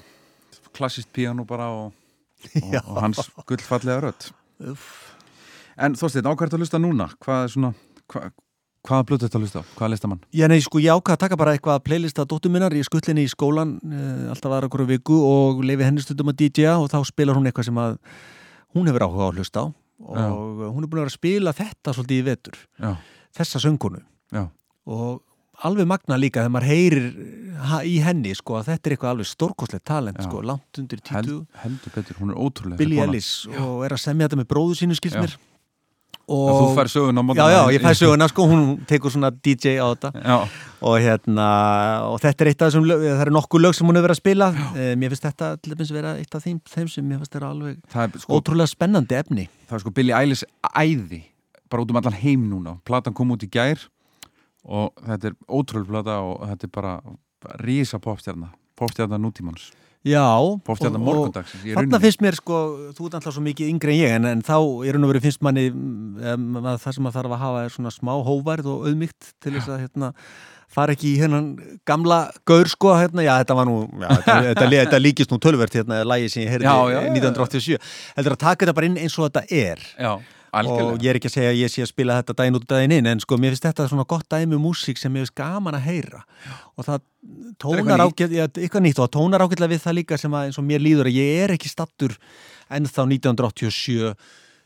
klassist píano bara og, og, og hans gullfallega rödd. En Þorsteinn, ákvært að hlusta núna? Hvað er svona hva, hvaða blötu þetta að hlusta á, hvaða listamann? Já, nei, sko, ég ákvað að taka bara eitthvað að playlista dóttur minnar. Í skullinni í skólan uh, alltaf aðra hverju viku og leifi henni stundum að DJ-a og þá spilar hún eitthvað sem að hún hefur áhuga á að hlusta á. Og Já. hún er búin að vera að spila þetta svolítið í vetur, Já, þessa söngunu já, og alveg magna líka þegar maður heyrir ha, í henni, sko, að þetta er eitthvað alveg stórkostlegt talent, Já. sko, langt undir held, 20 heldur betur, hún er ótrúlega Billy. Ellis og er að semja þetta með bróðu sínu skils Já. mér. Og þú fær söguna á Já, já, ég fær söguna, sko, hún tekur svona DJ á þetta. Já, og hérna og þetta er eitt af þessum lög, það eru nokkuð lög sem hún hefur verið að spila. E, mér finnst þetta til dæmis vera eitt af þeim, þeim sem mér finnst þetta alveg er sko, ótrúlega spennandi efni. Það er sko Billy Eilish æði bara út um allan heim núna. Platan kom út í gær og þetta er ótrúlega plata og þetta er bara rísa popstjarna popstjarna nútímans. Já, popstjarna og- og morgundagsins Þarna finnst mér sko, þú ert alltaf svo mikið yngri en ég en, en þá í raun og veru finnst manni um, að það sem maður þarf að hafa er svona smá hóværð og auðmygt til þess að hérna, fara ekki í hennan gamla gaur sko, hérna, já þetta var nú já, þetta, þetta, þetta líkist nú tölvert hérna, lagi sem ég heyrði Já, já, já. 1987 heldur að taka þetta bara inn eins og þetta er? Já, og algjörlega ég er ekki að segja að ég sé að spila þetta daginn út og daginn inn en sko mér finnst þetta svona gott dæmi um músík sem mér finnst gaman að heyra. Og það tónar eitthvað ja, eitthvað og það ágætlega við það líka sem að eins og mér líður að ég er ekki stattur ennþá 1987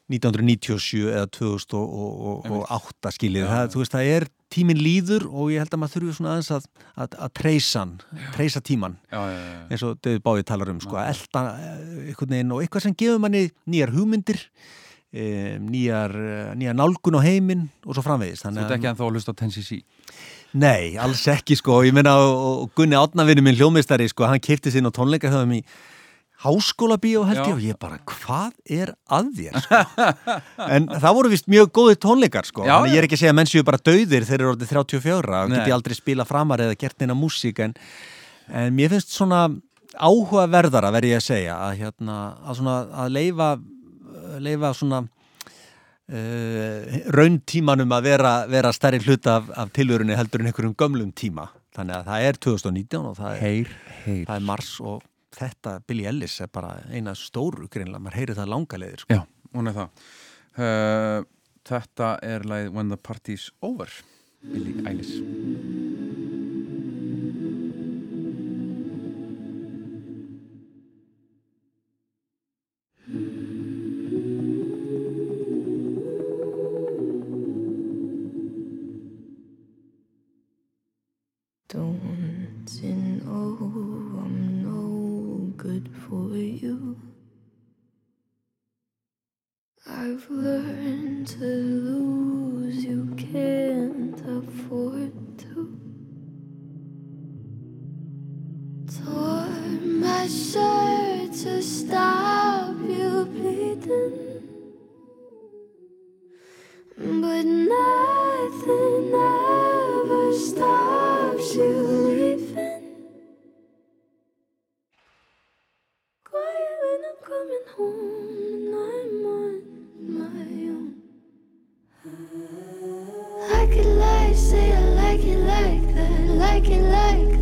1997 eða 2008 skiljið, það, þú veist, það er tíminn líður og ég held að maður þurfi svona aðeins að, að, að treysa hann, treysa tíman Já, já, já, eins og David Bowie talar um sko, elda einhvern veginn og eitthvað sem gefur manni nýjar hugmyndir um, nýjar, eh, nýjar nálgun á heiminn og svo framvegis. Þú ert ekki ennþá að hlusta á 10cc Nei, alls ekki sko. Ég meina og, Gunni Átnavinni minn hljómistari sko, hann keipti sín á tónleika höfum í háskóla bíó held ég og ég bara, hvað er að þér? Sko? en það voru vist mjög góði tónleikar sko, Já, ég er ekki að segja að menn séu bara dauðir þeir eru orðið 34 og geti aldrei spila framar eða gert neina músík en, en mér finnst svona áhugaverðara verði ég að segja að, hérna, að, svona, að leifa leifa svona uh, rauntímanum að vera, vera stærri hluta af, af tilvörunni heldur en einhverjum gömlum tíma. Þannig að það er 2019 og það er, Heyr, heyr. það er mars og þetta Billy Ellis er bara eina stóru greinlega, maður heyri það langa leiðir sko. Já, hún er það. Uh, Þetta er lagið When the Party's Over Billy Eilish I've learned to lose, you can't afford to. Tore my shirt to stop you bleeding. But nothing ever stops you leaving. Quiet when I'm coming home say I like it like that, like it like that.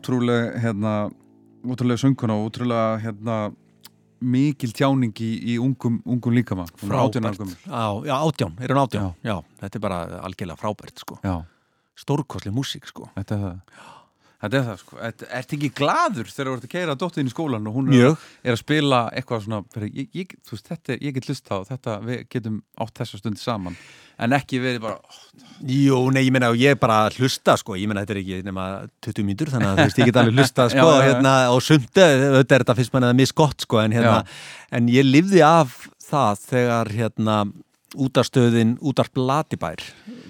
Ótrúlega hérna, ótrúlega sönguna og ótrúlega hérna, mikil tjáning í, í ungum, ungum líkama Hún 18 ára Frábært. gömul. Já, já, átján, er hún átján? Já. þetta er bara algjörlega frábært, sko. Já, Stórkostli músík, sko. þetta er það Þetta er það sko, ertu ekki gladur þegar þú ert að keira dóttin í skólan og hún er, er að spila eitthvað svona ég, ég, þú veist, þetta, ég get lust á þetta, við getum átt þessa stund saman. En ekki verið bara Jú, nei, ég meina, ég er bara að hlusta, sko, ég meina, þetta er ekki nema 20 mínútur, þannig að þú veist, ég get alveg hlusta, sko, Já, já, já. hérna, og sumt, auðvitað er þetta fyrst mann eða misgott, sko, en hérna, en ég lifði af það þegar, hérna, útarstöðin, útars Blatibær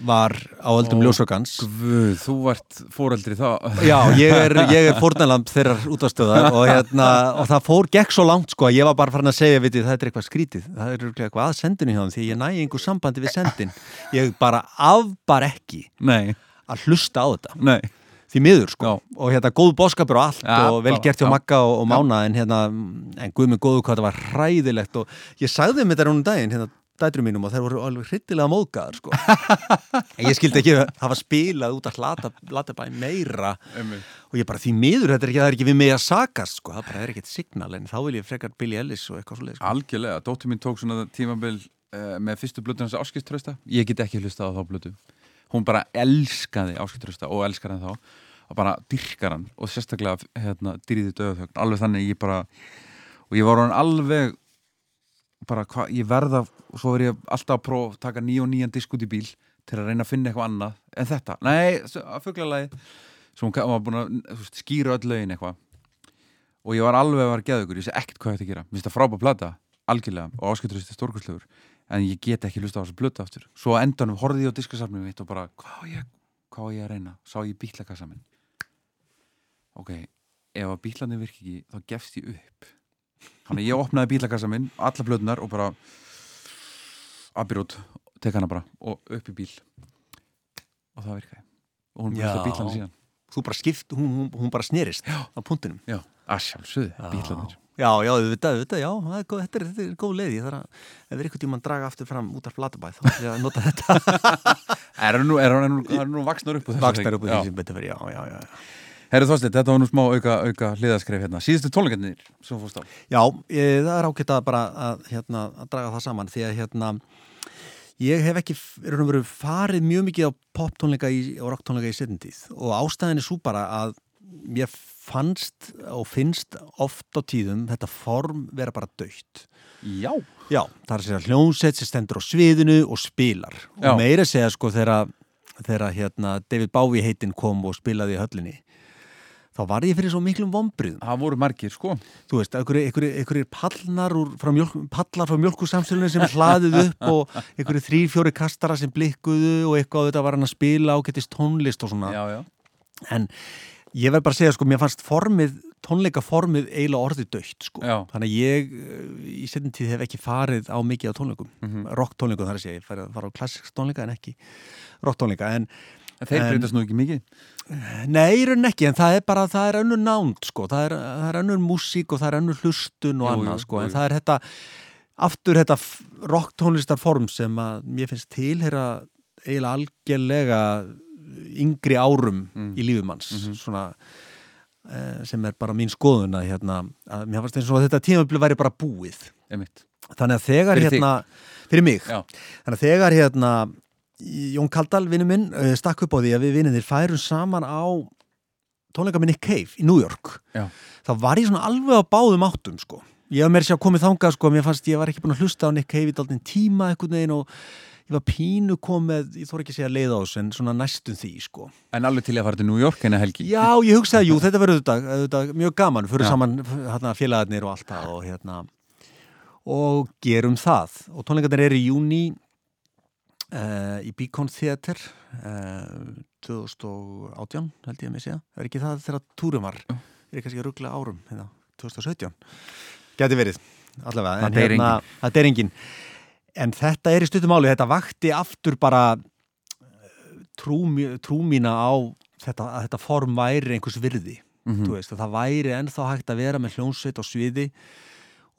var á öldum Ó, ljósokans. Guð, þú vart fóreldri þá. Já, ég er, ég er fórnalamb þeirrar útastöðar og hérna, og það fór gekk svo langt sko að ég var bara farin að segja, veitir, það er eitthvað skrítið, það er eitthvað að sendinu hjá þeim því ég næ einhver sambandi við sendin. Ég bara afbar ekki Nei, að hlusta á þetta. Nei. Því miður sko. Já. og hérna góð bóskapur og allt Já, og vel gert hjá já. Magga og, og Mána en hérna, en guð með góðu hvað þetta var hræðilegt og ég sagði þeim þetta rúnum daginn hérna dætrum mínum og þær voru alveg hryllilega móðgæðar sko. Ég skildi ekki að hafa spilað út að hlata, hlata bæ meira. Einmitt. og ég bara því miður, þetta er ekki, er ekki við mig að sakast sko, það bara er ekkert signal en þá vil ég frekar Billy Ellis og eitthvað svo leið sko. Algjörlega, dóttir mín tók svona tímabil uh, með fyrstu blötu hans áskiptrösta ég get ekki hlustað á þá blötu hún bara elskaði áskiptrösta og elskar hann þá. Og bara dyrkar hann og sérstaklega hérna, dyrðið döðuþögn alveg þannig ég bara og ég var alveg bara hvað, ég verða og svo er ég alltaf að prófa að taka nýja og nýjan disk út í bíl til að reyna að finna eitthvað annað en þetta, nei, að fugglalagi sem hún var búin að veist, skýra öll lögin eitthvað. Og ég var alveg að vera geðugur, ég sé ekkert hvað ég ætti að gera. Mér finnst það frábæð plata, algjörlega og áskipturist er stórkustlegur, en ég get ekki hlusta á þessu blötu aftur, svo endanum horfði ég á diskasafnum mitt og bara, hvað á ég, ég að reyna? Sá ég bílakassa minn ok, ef að bílarnir virki ekki þá gefst ég upp þannig að ég opnaði bílakassa minn, alla blötunar og bara abirút, tek hana bara og upp í bíl. Og það virkaði. Og hún Já. búið bílarnir síðan. Þú bara skipt, hún, hún, hún bara snerist á punktinum já, að sjálfsögðu, bílarnir. Já, já, auðvitað, auðvitað, já, það er góð, þetta, er, þetta er góð leið, ég þarf að, ef er einhvern tímann draga aftur fram út af flatabæð, þá er ég að nota þetta. Er hann nú, nú, nú vaksnar upp úr þessu? vaksnar upp Já. því sem betur verið, já, já, já. Herru Þorsteinn, þetta var nú smá auka, auka hliðaskref hérna. Síðustu tónleikarnir sem fórst á. Já, ég, það er ágætt að bara að, hérna, að draga það saman því að hérna, ég hef ekki er verið farið mjög mikið á poptónleika og rocktónleika í setjumtíð og ástæðin er svo bara að mér fannst og finnst oft á tíðum þetta form vera bara dögt. Já. Já, það er að segja hljónsett sem stendur á sviðinu og spilar Já. og meira segja sko þegar, þegar hérna, David Bowie heitinn kom og spilaði í höllinni þá var ég fyrir svo miklum vombriðum Það voru margir, sko. þú veist, einhverjir pallar frá mjölk, pallar frá mjölkusamsölunum sem hlaðið upp og einhverjir þrý, fjóri kastara sem blikkuðu og eitthvað þetta var hann að spila ágættist tónlist og svona Já, já. en ég verð bara að segja sko, mér fannst formið tónleika formið eiginlega orðið dögt sko. Já. þannig að ég eh, í setjum tíð hef ekki farið á mikið á tónleikum Mhm. rock tónleikum þar að segja, ég farið að fara á klassisk tónleika en ekki rock tónleika en En þeir breytast nú ekki mikið. Nei, í raunin ekki, en það er bara, það er önnur nánd, sko, það er, það er önnur músík og það er önnur hlustun og Jú, annað, sko, jú, en jú. það er þetta, aftur þetta rock tónlistarform sem að mér finnst tilheyra eiginlega algjörlega yngri árum Mm. í lífumanns, Mhm. svona, eh, sem er bara mín skoðun að, hérna, að mér fannst eins og þetta tímabili væri bara búið. Einmitt. Þannig að þegar Fyrir þig. hérna, fyrir mig, Já. Þannig að þegar hérna Jón Kaldal, vinnu minn, eh, stakk upp á því að við vinnir færum saman á tónleika með Nick Cave í New York Já. þá var ég svona alveg á báðum áttum sko. ég hef mér sér að komið þangað sko, mér fannst ég var ekki búin að hlusta á Nick Cave í daldinn tíma einhvern veginn og ég var pínu komið, ég þór ekki að segja leið á þessu en svona næstum því sko. En alveg til að fara til New York en að helgi. Já, ég hugsaði, jú, þetta verður auðvitað, auðvitað mjög gaman, fyrir Já. saman hérna, félagarnir og allt það og hérna og gerum það og tónleikarnir eru í júni uh, í Beacon Theater uh, 2018 held ég að mig segja, er ekki það þegar túrum var? Er ég kannski að ruggla árum hérna, 2017 geti verið, allavega en Það hérna, það er engin en þetta er í stuttum máli, þetta vakti aftur bara eh, trú, trú mína á þetta, að þetta form væri einhvers virði. Mhm. þú veist, að það væri ennþá hægt að vera með hljónsveit á sviði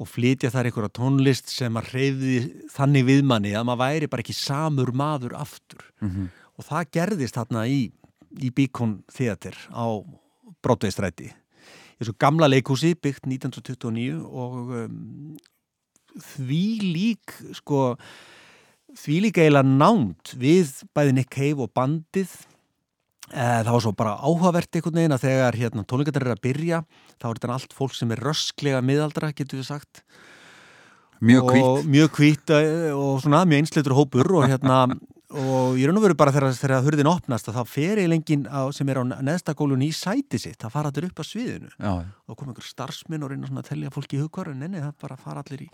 og flytja þar einhverja tónlist sem að hreyfði þannig við manni að maður væri bara ekki samur maður aftur. Mhm. og það gerðist þarna í, í Beacon Theater á Broadway-stræti í þessu gamla leikhúsi byggt 1929 og um, því lík sko því lík eiginlega nánd við bæði Nick Cave og bandið það var svo bara áhugavert einhvern veginn að þegar hérna, tónleikandar er að byrja þá er þetta allt fólk sem er rösklega miðaldra, getur við sagt. Mjög hvít mjög hvít eh, og svona mjög einsleitur hópur og hérna og ég raun og veru bara þegar, þegar hurðin opnast að þá fer eilengin á, sem er á neðsta gólun í sæti sitt, það fara allir upp að sviðinu. Já, og kom einhver starfsminn og reyna að telja fólki í hugvar en neini, það bara fara allir í,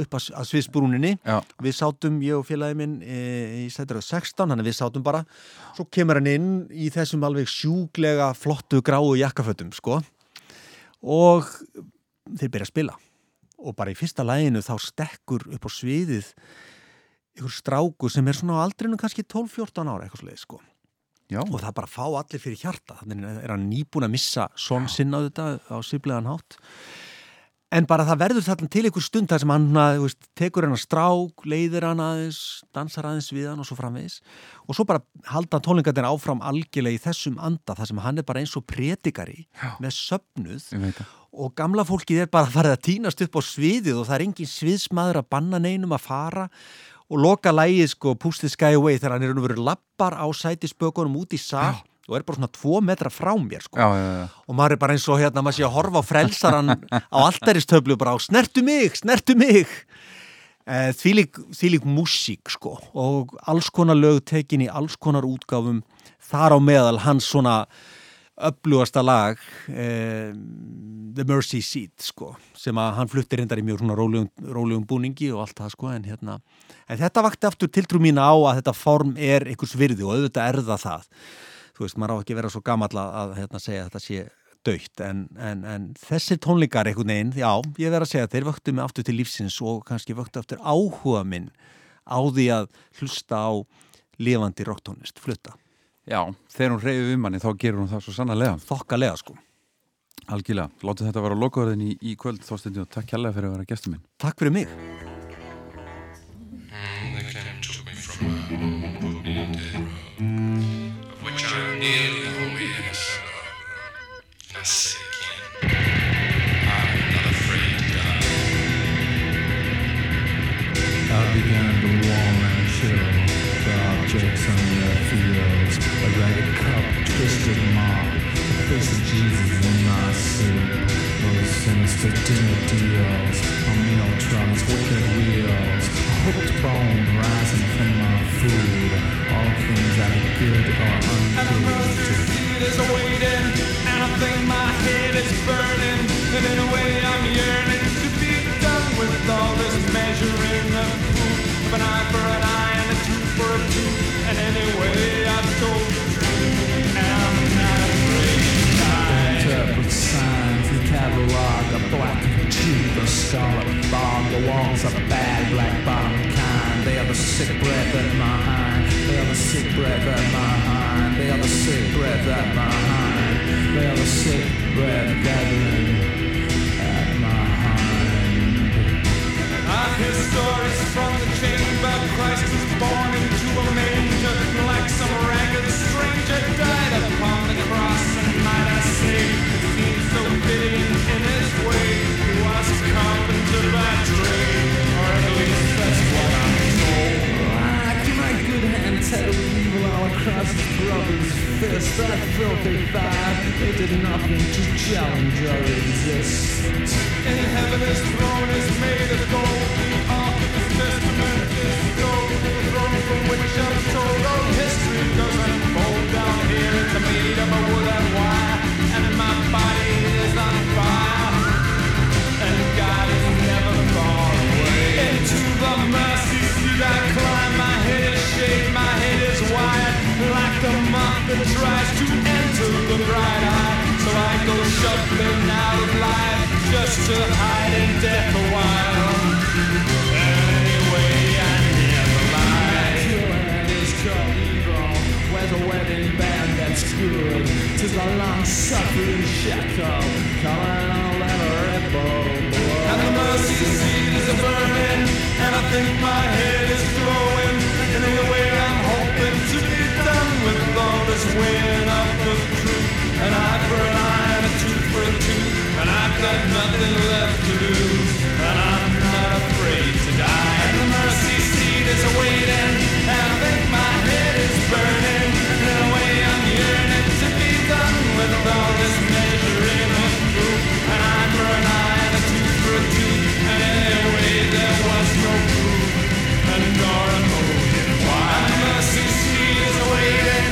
upp að, að sviðsbrúninni. Við sátum, ég og félagi minn e, í sættir á 16, þannig að við sátum bara. Svo kemur hann inn í þessum alveg sjúglega flottu gráu jakkafötum sko. Og þeir byrja að spila. Og bara í fyrsta læginu þá stekkur upp á sviðið ykkur stráku sem er svona á aldrinu kannski 12-14 ára eitthvað svoleið sko. Já, og það bara fá allir fyrir hjarta. Þannig er hann nýbúin að missa son sinna á þetta á sviplegan hátt en bara það verður þarna til einhver stund þar sem hann þú veist, tekur hann að strák, leiðir hann aðeins dansar aðeins við hann og svo framvegis. Og svo bara halda tónlingarnir áfram algjörlega í þessum anda þar sem hann er bara eins og predikari með ég veit það. Og gamla fólkið er bara farið að týnast upp á sviðið og það er engin sviðsmaður að banna neinum að fara. Og loka lægið sko Push the Sky Away þegar hann er verið lappar á sætispökunum út í sal og er bara svona tvo metra frá mér sko. Já, já, já, og maður er bara eins og hérna maður sé að horfa á frelsaran á alltaristöflu bara á snertu mig, snertu mig. E, þvílík, þvílík músík sko og alls konar lög tekin í alls konar útgáfum þar á meðal hans svona öflugasta lag eh, The Mercy Seat sko sem að hann fluttir reyndar í mjög svona rólegum, rólegum búningi og allt það sko en hérna en þetta vakti aftur tiltrú mína á að þetta form er einhvers virði og auðvitað er það það þú veist, maður á ekki vera svo gamall að, að hérna, segja að þetta sé dögt en, en, en þessir tónleikar einhvern veginn, já, ég verð að segja að þeir vöktu mig aftur til lífsins og kannski vöktu aftur áhuga minn á því að hlusta á lifandi rocktónist, flutta, já þegar hún reyði við manni þá gerur hún það svo sannarlega. Þokkalega sko. Algjörlega, látið þetta vera lokaverðin í, í kvöld Þorsteindi og takk kjærlega fyrir að vera gestur minn. Takk fyrir mig I'm nearly. And I say again, I'm not afraid to die. I began to warm and chill the objects on their fields. A ragged cup, twisted mop, the face of Jesus in my suit. Those sinister dinner deals on meal trucks, wicked wheels. A hooked bone rising from my food. All things that are good or ungood. is waiting, and I think my head is burning. And in a way, I'm yearning to be done with all this measuring of food. Of an eye for an eye and a tooth for a tooth. And anyway, I've told the truth, and I'm not afraid to die. interpret signs, the catalog, a black tooth, a scarlet bog, the walls are bad, black bottom kind. They are the sick breath at my hind. They are the sick breath at my hind. The at my hind. They are the sick breath gathering at my hind. I hear stories from the chamber. Christ was born into a manger, like some ragged stranger died upon the cross. And might I say, it seems so fitting in his way. He was a carpenter by trade, or at least that's what I'm told. Like my good hand tattled evil all across his brother's fist. That filthy five, they did nothing to challenge or resist. In heaven his throne is made of gold. The ark of his testament is gold. The throne from which I'm told all history goes unfold. Down here it's made of a wood and wire. That tries to enter the bright eye. So I go shuffling out of life. just to hide in death a while. Anyway, I never lie. Killing is evil. Where's a wedding band that's good? Tis a long suffering shackle. Coming Red Bull. And the mercy seat is a burning, and I think my head is glowing. Anyway, I'm hoping to be shoulders went up the truth, an eye for an eye and a tooth for a tooth, and I've got nothing left to lose, and I'm not afraid to die. And the mercy seat is waiting, and I think my head is burning. In a way, I'm yearning to be done with all this measuring of truth, an eye for an eye and a tooth for a tooth, and anyway there was no proof, and nor an ode in why. The mercy seat is waiting.